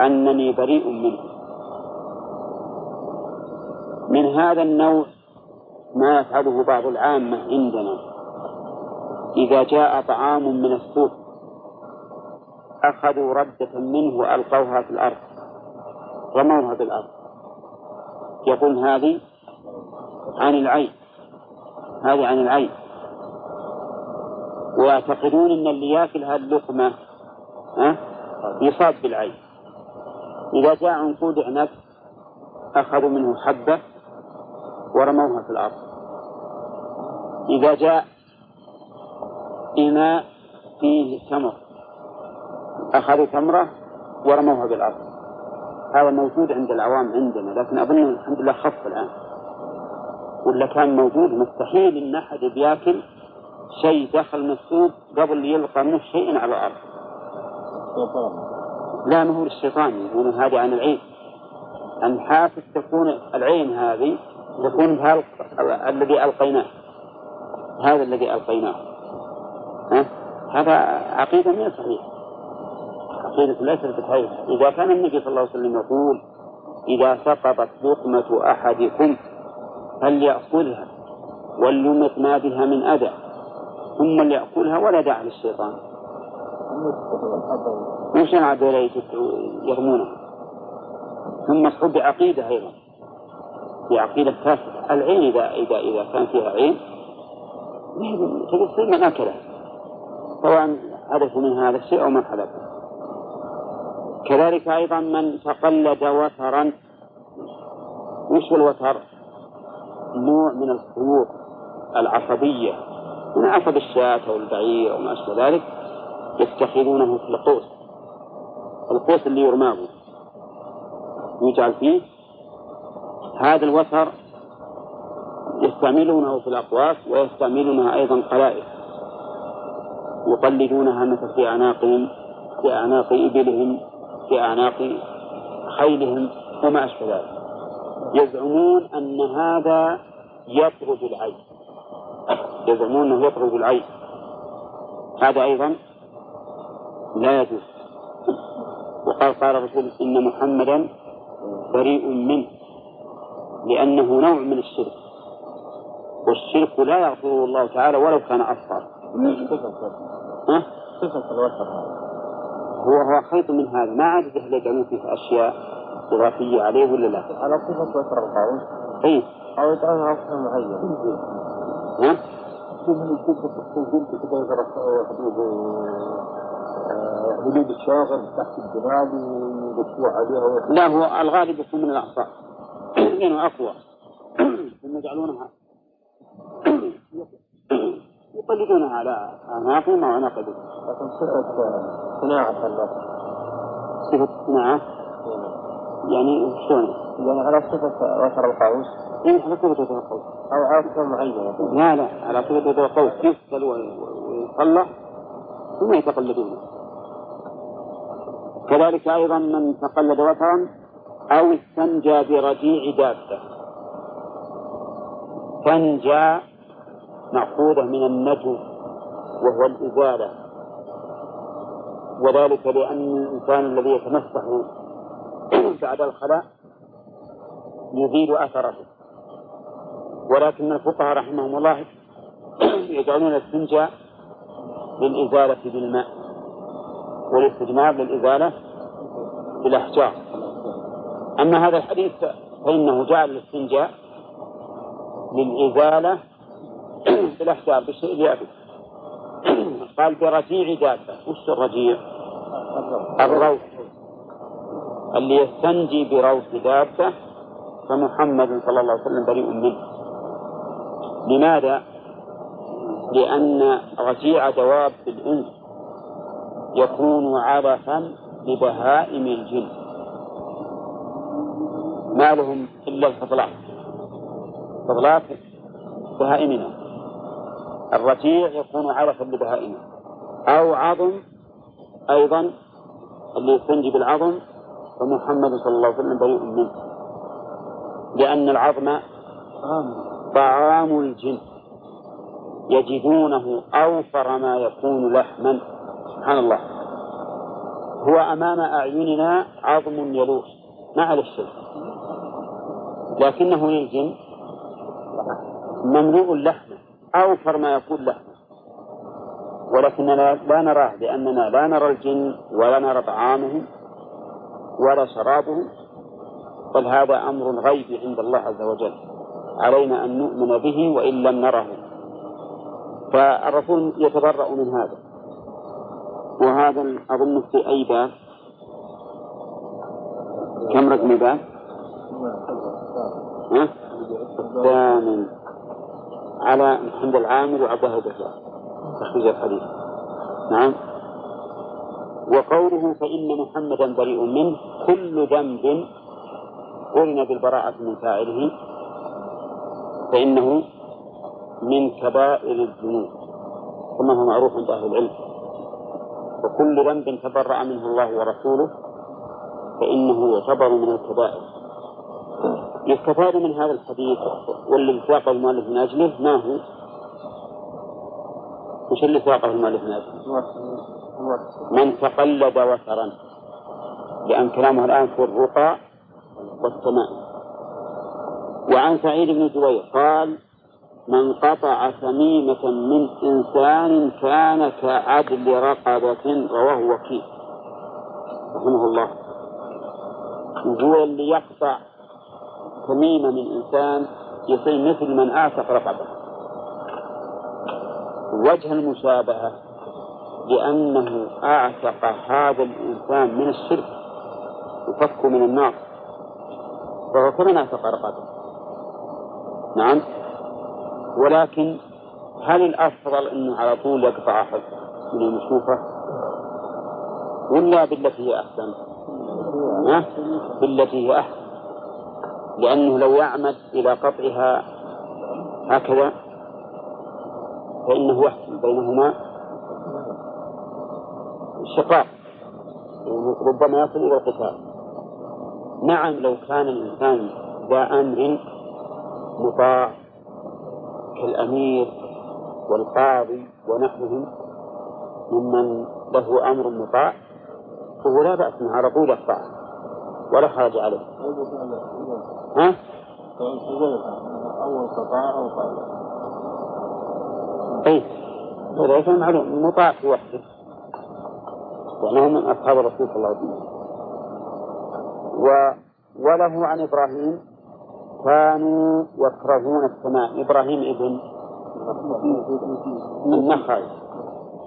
أنني بريء منهم من هذا النوع ما يفعله بعض العامة عندنا. إذا جاء طعام من السوق أخذوا ردة منه وألقوها في الأرض رموها بالأرض يقول هذه عن العين. هذه عن العين. ويعتقدون أن اللي يأكل هذه اللقمة ها؟ يصاب بالعين. إذا جاء عنقود عنب أخذوا منه حبة ورموها في الأرض. إذا جاء إناء فيه تمر أخذوا تمرة ورموها بالأرض هذا موجود عند العوام عندنا لكن أظن الحمد لله خف الآن. ولا كان موجود مستحيل إن أحد بياكل شيء دخل من السوق قبل يلقى منه شيء على الأرض. لا ما هو للشيطان يقولون هذه عن العين. الحافظ تكون العين هذه تكون بها الذي ألقيناه. هذا الذي ألقيناه. ها؟ هذا عقيدة من صحيح عقيدة ليست بصحيحة. إذا كان النبي صلى الله عليه وسلم يقول إذا سقطت لقمة أحدكم فليأخذها وليمت ما بها من أذى ثم ليأكلها ولا داعي للشيطان. وش عاد يرمونها ثم مصحوب بعقيدة أيضا. بعقيدة فاسدة. العين إذا إذا إذا كان فيها عين تقول من أكله. سواء حدث من هذا الشيء أو من حدث. كذلك أيضا من تقلد وترا. وش الوتر؟ نوع من الخيوط العصبية من عصب الشاة أو البعير أو ما أشبه ذلك يتخذونه في القوس. القوس اللي يرماه. يجعل فيه؟ هذا الوتر يستعملونه في الأقواس ويستعملونها أيضا قلائد يقلدونها مثل في أعناقهم في أعناق إبلهم في أعناق خيلهم وما أشبه ذلك. يزعمون أن هذا يطرد العين. يزعمون أنه يطرد العين. هذا أيضا لا يجوز. وقال قال الرسول إن محمدا بريء منه لأنه نوع من الشرك. والشرك لا يغفره الله تعالى ولو كان أصغر؟ هو هو خيط من هذا. ما عاد يجعلون فيه أشياء. إضافية عليه ولا لا؟ على صفة وتر القول أي أو يجعلها وصف معين ها؟ حدود الشاغر تحت الجناب ويدسوه عليها لا هو الغالب يكون من الأعصاب لأنه أقوى. ثم يجعلونها. يقلدونها على أعناقهم أو أعناق لكن صفة صناعة صفة الصناعة يعني شلون؟ يعني على صفة وتر القوس؟ إيه على صفة وتر القوس. أو على صفة معينة. لا لا على صفة وتر القوس. يفصل ويصلى ثم يتقلدونه كذلك أيضا من تقلد وترا أو استنجى برجيع دابة. استنجى مأخوذة من النجو وهو الإزالة. وذلك لأن الإنسان الذي يتمسح بعد الخلاء يزيل أثره. ولكن الفقهاء رحمهم الله يجعلون الاستنجاء للإزالة بالماء والاستجمار للإزالة بالأحجار. أما هذا الحديث فإنه جعل الاستنجاء للإزالة بالأحجار بالشيء اليابس قال برجيع دابة وش الرجيع؟ الروث اللي يستنجي بروث دابة فمحمد صلى الله عليه وسلم بريء منه. لماذا؟ لأن رجيع دواب الإنس يكون علفا لبهائم الجن. ما لهم إلا الفضلات. فضلات بهائمنا. الرجيع يكون علفا لبهائمنا. أو عظم أيضا اللي يستنجي بالعظم فمحمد صلى الله عليه وسلم بريء منه. لأن العظم طعام الجن يجدونه أوفر ما يكون لحما. سبحان الله. هو أمام أعيننا عظم يلوح. ما على الشيء. لكنه للجن مملوء لحمه أوفر ما يكون لحمه ولكننا لا نراه لأننا لا نرى الجن ولا نرى طعامهم. ولا شرابهم بل هذا أمر غيبي عند الله عز وجل. علينا أن نؤمن به وإن لم نره. فالرسول يتبرأ من هذا. وهذا أظن في أي باب كم رقم باب؟ الثامن على محمد العامل وعبد الله تخريج الحديث. نعم. وقوله فإن محمدا بريء منه كل ذنب قرن بالبراءة من فاعله فإنه من كبائر الذنوب كما هو معروف عند أهل العلم وكل ذنب تبرأ منه الله ورسوله فإنه يعتبر من الكبائر يستفاد من هذا الحديث والذي ساقه المؤلف من أجله ما هو؟ وش اللي ساقه المؤلف من أجله؟ من تقلد وترا لأن كلامه الآن في الرقى والسماء. وعن سعيد بن جبير قال من قطع تميمة من إنسان كان كعدل رقبة رواه وكيل. رحمه الله. هو اللي يقطع تميمة من إنسان يصير مثل من أعتق رقبة. وجه المشابهة لأنه أعتق هذا الإنسان من الشرك وفكه من النار. فهو كمن أعتق رقبة نعم. ولكن هل الأفضل أنه على طول يقطع أحد من المشوفة؟ ولا بالتي هي أحسن؟ بالتي هي أحسن. لأنه لو يعمد إلى قطعها هكذا فإنه يحصل بينهما. شقاق ربما يصل إلى القتال. نعم لو كان الإنسان ذا أمر مطاع كالأمير والقاضي ونحوهم ممن له أمر مطاع فهو لا بأس على طول الطاعة ولا حرج عليه. ها؟ أول قطاع وقال أي وليس معلوم. مطاع في وحده. لأنه من أصحاب الرسول صلى الله عليه وسلم. و وله عن إبراهيم كانوا يكرهون السماء. إبراهيم ابن النخعي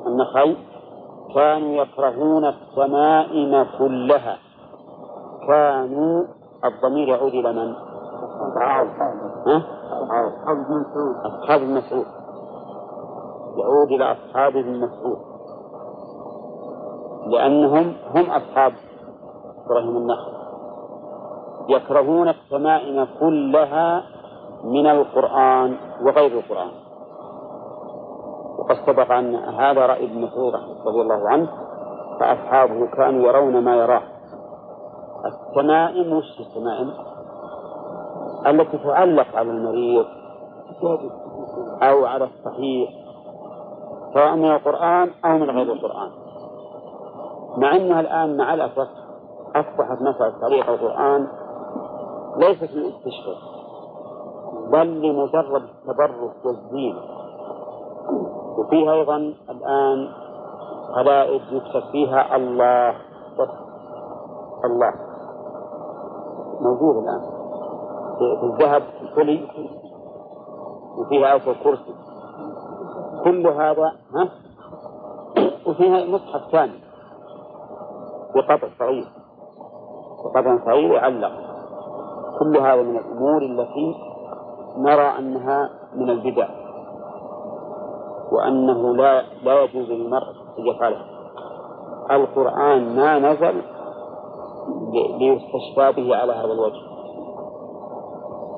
النخعي. كانوا يكرهون السمائم كلها. كانوا الضمير يعود إلى من؟ ها؟ أصحاب ابن مسعود يعود إلى أصحاب ابن مسعود لأنهم هم أصحاب إبراهيم النخل. يكرهون التمائم كلها من القرآن وغير القرآن. وقد سبق أن هذا رأي ابن مسعود رضي الله عنه فأصحابه كانوا يرون ما يراه. التمائم وش التمائم؟ التي تعلق على المريض أو على الصحيح سواء من القرآن أو من غير القرآن. مع أنها الآن مع الأسف أصبحت مسألة تعليق القرآن ليست للاستشفاء بل لمجرد التبرك والزينة وفيها أيضا الآن قلائد يكتب فيها الله. الله. موجود الآن. في الذهب في الحلي وفيها أوفى الكرسي كل هذا ها؟ وفيها مصحف ثاني. بقطع صغير بقطع صغير يعلق كل هذا من الأمور التي نرى أنها من البدع. وأنه لا لا يجوز للمرء أن يفعلها. القرآن ما نزل ليستشفى به على هذا الوجه.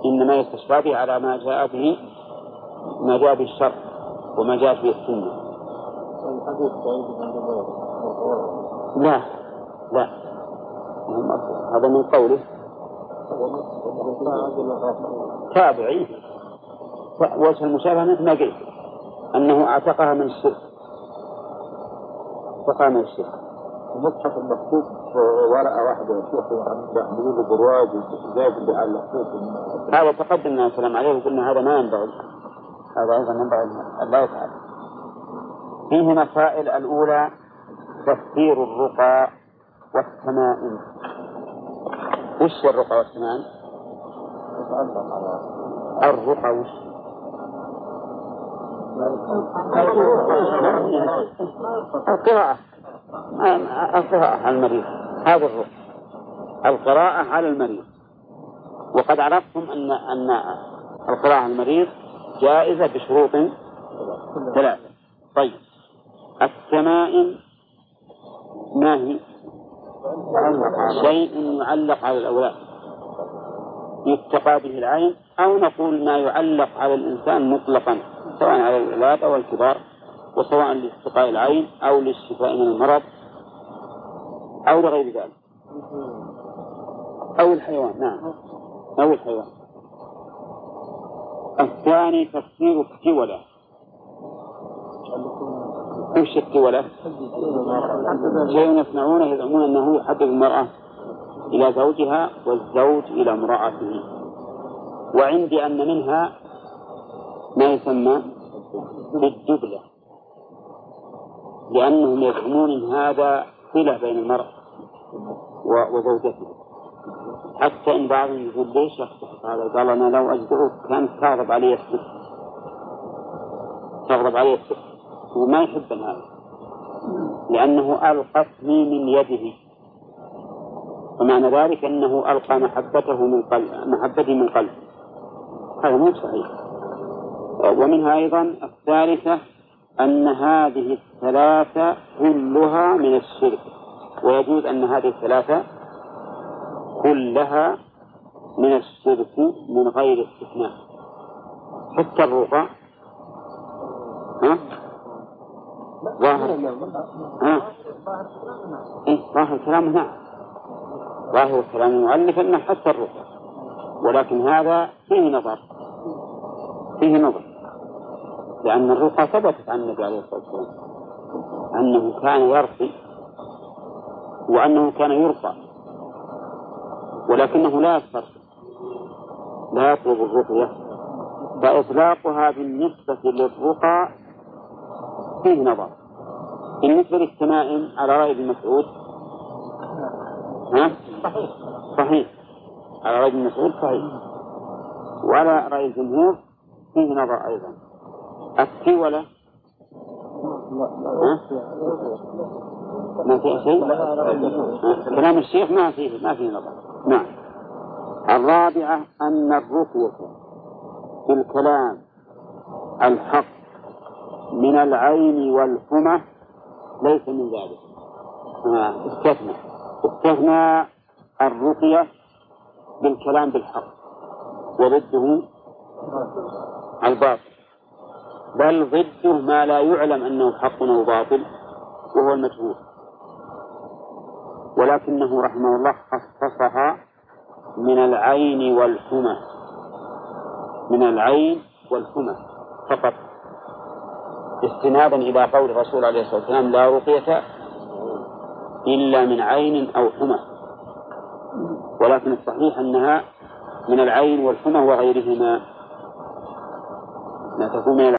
إنما يستشفى به على ما جاء به ما جاء به الشرع وما جاء به السنة. لا. لا. هذا من قوله. تابعي. وجه المشابهة مثل ما قلت. أنه أعتقها من الشرك. أعتقها من الشرك. المصحف المكتوب ورقة واحدة يا شيخ بيقولوا برواز وزايد اللي على هذا تقدمنا السلام عليه وقلنا هذا ما ينبغي. هذا أيضا ينبغي أن لا يفعل فيه مسائل الأولى تفسير الرقى. والتمائم وش الرقى والسمان؟ الرقى وش؟ القراءة. القراءة على المريض. هذا الرقى القراءة على المريض. وقد عرفتم أن أن القراءة على المريض جائزة بشروط ثلاثة. طيب. التمائم ما هي؟ شيء يعلق على الأولاد. يتقى به العين أو نقول ما يعلق على الإنسان مطلقا سواء على الأولاد أو الكبار وسواء لاستقاء العين أو للشفاء من المرض أو لغير ذلك. أو الحيوان نعم. أو الحيوان. الثاني تفسير التولة وش التولة؟ شيء يصنعونه يزعمون أنه يحبب المرأة إلى زوجها والزوج إلى امرأته. وعندي أن منها ما يسمى بالدبلة. لأنهم يزعمون أن هذا صلة بين المرء وزوجته حتى إن بعضهم يقول ليش يخطف هذا؟ قال أنا لو أجدعه كانت تغضب علي الست تغضب علي الست وما يحب هذا لأنه ألقتني من يده. ومعنى ذلك أنه ألقى محبته من قلب محبتي من قلب. هذا مو صحيح. ومنها أيضا الثالثة أن هذه الثلاثة كلها من الشرك. ويجوز أن هذه الثلاثة كلها من الشرك من غير استثناء. حتى الرقى ها؟ ظاهر؟ إيه ظاهر كلامه نعم. ظاهر كلام المؤلف أنه حتى الرقى. ولكن هذا فيه نظر. فيه نظر. لأن الرقى ثبتت عن النبي عليه الصلاة والسلام. أنه كان يرقي وأنه كان يرقى. ولكنه لا يسترقي لا يطلب الرقية. فإطلاقها بالنسبة للرقى فيه نظر. بالنسبة للتمائم على رأي ابن مسعود ها؟ صحيح. صحيح. على رأي ابن مسعود صحيح. وعلى رأي الجمهور فيه نظر أيضا. التولة ما في شيء؟ كلام الشيخ ما فيه ما فيه نظر. نعم. الرابعة أن الرقية في الكلام الحق من العين والحمى ليس من ذلك. استثنى. استثنى الرقية بالكلام بالحق وضده الباطل. بل ضده ما لا يعلم أنه حق أو باطل وهو المجهول. ولكنه رحمه الله خصصها من العين والحمى من العين والحمى فقط. استنادا إلى قول الرسول عليه الصلاة والسلام لا رقية إلا من عين أو حمى. ولكن الصحيح أنها من العين والحمى وغيرهما. لا تكون من